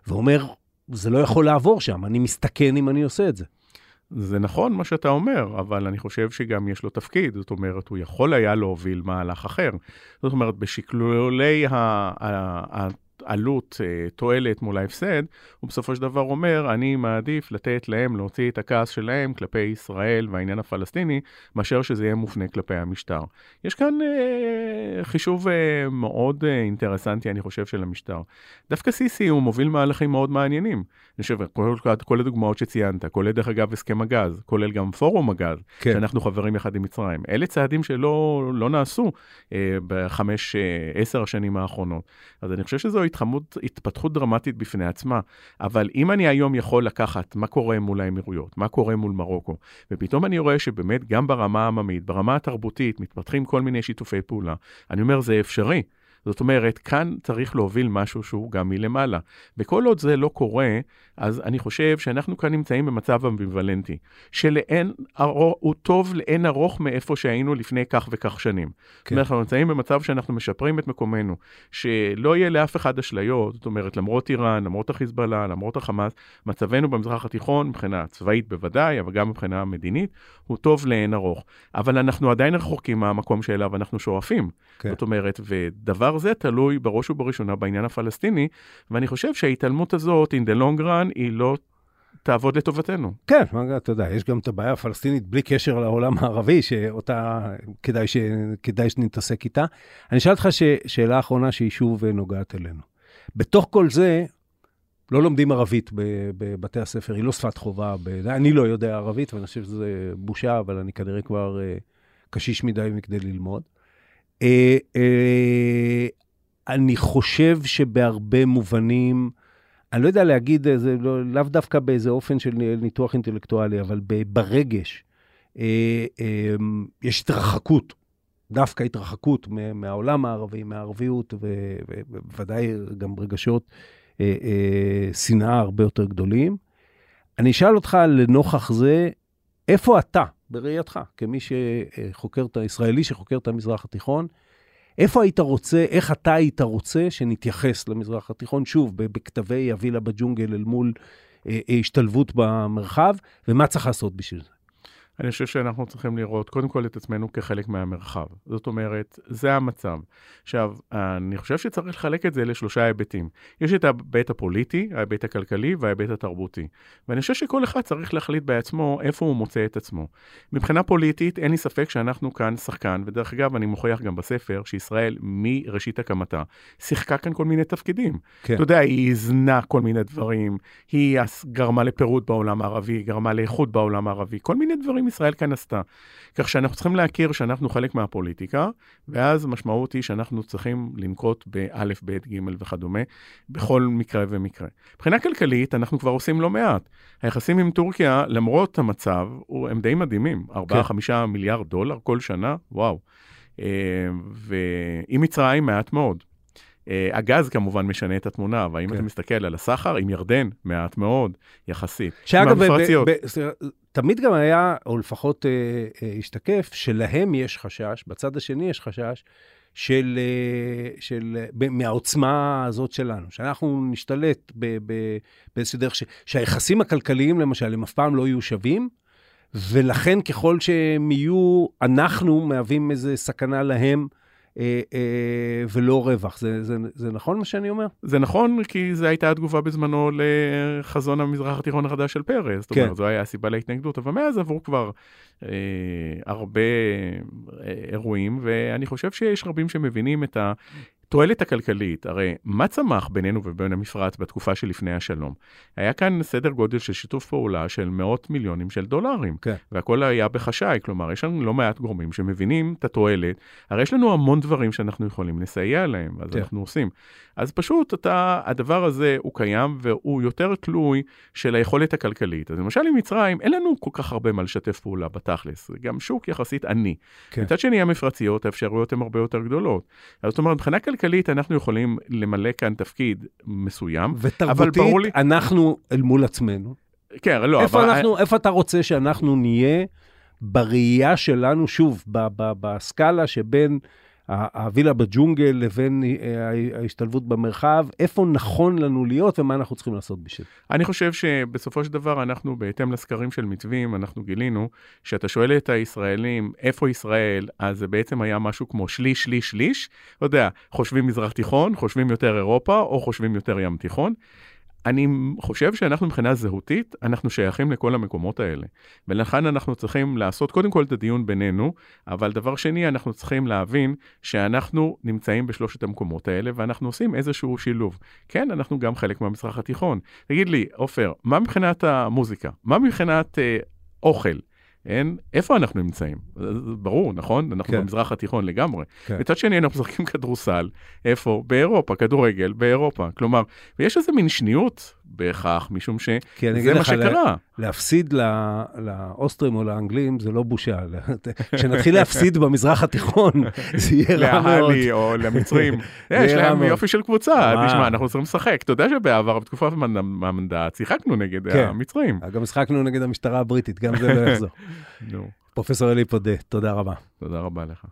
ואומר, זה לא יכול לעבור שם, אני מסתכן אם אני עושה את זה. זה נכון מה שאתה אומר, אבל אני חושב שגם יש לו תפקיד. זאת אומרת, הוא יכול היה להוביל מהלך אחר. זאת אומרת, בשקלולי ה... עלות, אה, תועלת מול ההפסד, הוא בסופו של דבר אומר, אני מעדיף לתת להם להוציא את הכעס שלהם כלפי ישראל והעניין הפלסטיני, מאשר שזה יהיה מופנה כלפי המשטר. יש כאן אה, חישוב אה, מאוד אה, אינטרסנטי, אני חושב, של המשטר. דווקא סיסי הוא מוביל מהלכים מאוד מעניינים. אני חושב, כל, כל הדוגמאות שציינת, כולל דרך אגב הסכם הגז, כולל גם פורום הגז, כן. שאנחנו חברים יחד עם מצרים. אלה צעדים שלא לא נעשו אה, בחמש, אה, עשר השנים האחרונות. אז אני חושב שזו התחמות, התפתחות דרמטית בפני עצמה, אבל אם אני היום יכול לקחת מה קורה מול האמירויות, מה קורה מול מרוקו, ופתאום אני רואה שבאמת גם ברמה העממית, ברמה התרבותית, מתפתחים כל מיני שיתופי פעולה, אני אומר, זה אפשרי. זאת אומרת, כאן צריך להוביל משהו שהוא גם מלמעלה. וכל עוד זה לא קורה, אז אני חושב שאנחנו כאן נמצאים במצב אמביוולנטי, שלאין, ארוך, הוא טוב לאין ארוך מאיפה שהיינו לפני כך וכך שנים. כן. זאת אומרת, אנחנו נמצאים במצב שאנחנו משפרים את מקומנו, שלא יהיה לאף אחד אשליות, זאת אומרת, למרות איראן, למרות החיזבאללה, למרות החמאס, מצבנו במזרח התיכון, מבחינה צבאית בוודאי, אבל גם מבחינה מדינית, הוא טוב לאין ארוך. אבל אנחנו עדיין רחוקים מהמקום שאליו אנחנו שואפים. כן. זאת אומרת, ודבר זה תלוי בראש ובראשונה בעניין הפלסטיני, ואני חושב שההתעלמות הזאת, in the long run, היא לא תעבוד לטובתנו. כן, אתה יודע, יש גם את הבעיה הפלסטינית בלי קשר לעולם הערבי, שאותה כדאי, ש... כדאי שנתעסק איתה. אני אשאל אותך ש... שאלה אחרונה שהיא שוב נוגעת אלינו. בתוך כל זה, לא לומדים ערבית בבתי הספר, היא לא שפת חובה. ב... אני לא יודע ערבית, ואני חושב שזה בושה, אבל אני כנראה כבר אה, קשיש מדי מכדי ללמוד. אה, אה, אני חושב שבהרבה מובנים, אני לא יודע להגיד, זה לא, לאו דווקא באיזה אופן של ניתוח אינטלקטואלי, אבל ברגש, יש התרחקות, דווקא התרחקות מהעולם הערבי, מהערביות, ובוודאי גם רגשות אה, אה, שנאה הרבה יותר גדולים. אני אשאל אותך לנוכח זה, איפה אתה, בראייתך, כמי שחוקר את הישראלי שחוקר את המזרח התיכון, איפה היית רוצה, איך אתה היית רוצה שנתייחס למזרח התיכון, שוב, בכתבי הווילה בג'ונגל אל מול אה, השתלבות במרחב, ומה צריך לעשות בשביל זה? אני חושב שאנחנו צריכים לראות קודם כל את עצמנו כחלק מהמרחב. זאת אומרת, זה המצב. עכשיו, אני חושב שצריך לחלק את זה לשלושה היבטים. יש את ההיבט הפוליטי, ההיבט הכלכלי וההיבט התרבותי. ואני חושב שכל אחד צריך להחליט בעצמו איפה הוא מוצא את עצמו. מבחינה פוליטית, אין לי ספק שאנחנו כאן שחקן, ודרך אגב, אני מוכיח גם בספר, שישראל מראשית הקמתה שיחקה כאן כל מיני תפקידים. כן. אתה יודע, היא הזנה כל מיני דברים, היא גרמה לפירוד בעולם הערבי, גרמה לאיכות בעולם הערבי, כל מיני דברים ישראל כאן עשתה. כך שאנחנו צריכים להכיר שאנחנו חלק מהפוליטיקה, ואז המשמעות היא שאנחנו צריכים לנקוט באלף, בית, גימל וכדומה, בכל מקרה ומקרה. מבחינה כלכלית, אנחנו כבר עושים לא מעט. היחסים עם טורקיה, למרות המצב, הם די מדהימים. 4-5 כן. מיליארד דולר כל שנה, וואו. אה, ועם מצרים מעט מאוד. אה, הגז כמובן משנה את התמונה, אבל אם כן. אתה מסתכל על הסחר, עם ירדן, מעט מאוד, יחסית. שאגב, תמיד גם היה, או לפחות אה, אה, השתקף, שלהם יש חשש, בצד השני יש חשש, של, אה, של, ב, מהעוצמה הזאת שלנו, שאנחנו נשתלט באיזושהי דרך, ש, שהיחסים הכלכליים, למשל, הם אף פעם לא יהיו שווים, ולכן ככל שהם יהיו, אנחנו מהווים איזו סכנה להם. אה, אה, ולא רווח. זה, זה, זה נכון מה שאני אומר? זה נכון, כי זו הייתה התגובה בזמנו לחזון המזרח התיכון החדש של פרס. זאת כן. אומרת, זו הייתה הסיבה להתנגדות, אבל מאז עברו כבר אה, הרבה אה, אירועים, ואני חושב שיש רבים שמבינים את ה... התועלת הכלכלית, הרי מה צמח בינינו ובין המפרץ בתקופה שלפני השלום? היה כאן סדר גודל של שיתוף פעולה של מאות מיליונים של דולרים, כן. והכל היה בחשאי, כלומר, יש לנו לא מעט גורמים שמבינים את התועלת, הרי יש לנו המון דברים שאנחנו יכולים לסייע להם, אז כן. אנחנו עושים. אז פשוט אתה, הדבר הזה הוא קיים והוא יותר תלוי של היכולת הכלכלית. אז למשל עם מצרים, אין לנו כל כך הרבה מה לשתף פעולה בתכלס, גם שוק יחסית עני. כן. מצד שני, המפרציות, האפשרויות הן הרבה יותר גדולות. זאת אומרת, מבחינה כלכלית אנחנו יכולים למלא כאן תפקיד מסוים, ותרבותית, לי... אנחנו אל מול עצמנו. כן, לא, איפה, אבל... אנחנו, איפה אתה רוצה שאנחנו נהיה בראייה שלנו, שוב, בסקאלה שבין... הווילה בג'ונגל לבין אה, ההשתלבות במרחב, איפה נכון לנו להיות ומה אנחנו צריכים לעשות בשביל. אני חושב שבסופו של דבר אנחנו, בהתאם לסקרים של מתווים, אנחנו גילינו שאתה שואל את הישראלים, איפה ישראל, אז זה בעצם היה משהו כמו שליש, שליש, שליש. אתה יודע, חושבים מזרח תיכון, חושבים יותר אירופה, או חושבים יותר ים תיכון. אני חושב שאנחנו מבחינה זהותית, אנחנו שייכים לכל המקומות האלה. ולכן אנחנו צריכים לעשות קודם כל את הדיון בינינו, אבל דבר שני, אנחנו צריכים להבין שאנחנו נמצאים בשלושת המקומות האלה, ואנחנו עושים איזשהו שילוב. כן, אנחנו גם חלק מהמזרח התיכון. תגיד לי, עופר, מה מבחינת המוזיקה? מה מבחינת אה, אוכל? אין, איפה אנחנו נמצאים? ברור, נכון? אנחנו כן. במזרח התיכון לגמרי. כן. מצד שני, אנחנו משחקים כדורסל, איפה? באירופה, כדורגל באירופה. כלומר, ויש איזה מין שניות בהכרח, משום שזה מה שקרה. להפסיד ל- לאוסטרים או לאנגלים זה לא בושה. כשנתחיל להפסיד במזרח התיכון, זה יהיה רע מאוד. להלי או למצרים. זה יש להם. יופי של קבוצה. תשמע, אנחנו צריכים לשחק. אתה יודע שבעבר, בתקופת המנ- המנדט, שיחקנו נגד כן. המצרים. גם משחקנו נגד המשטרה הבריטית, גם זה לא יחזור. פרופסור אלי פודה, תודה רבה. תודה רבה לך.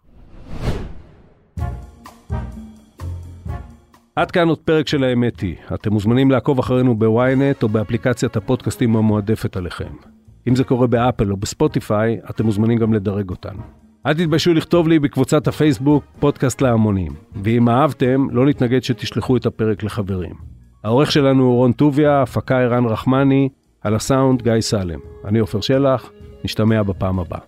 עד כאן עוד פרק של האמת היא. אתם מוזמנים לעקוב אחרינו בוויינט או באפליקציית הפודקאסטים המועדפת עליכם. אם זה קורה באפל או בספוטיפיי, אתם מוזמנים גם לדרג אותנו. אל תתביישו לכתוב לי בקבוצת הפייסבוק פודקאסט להמונים. ואם אהבתם, לא נתנגד שתשלחו את הפרק לחברים. העורך שלנו הוא רון טוביה, הפקה ערן רחמני, על הסאונד גיא סלם. אני עופר שלח, נשתמע בפעם הבאה.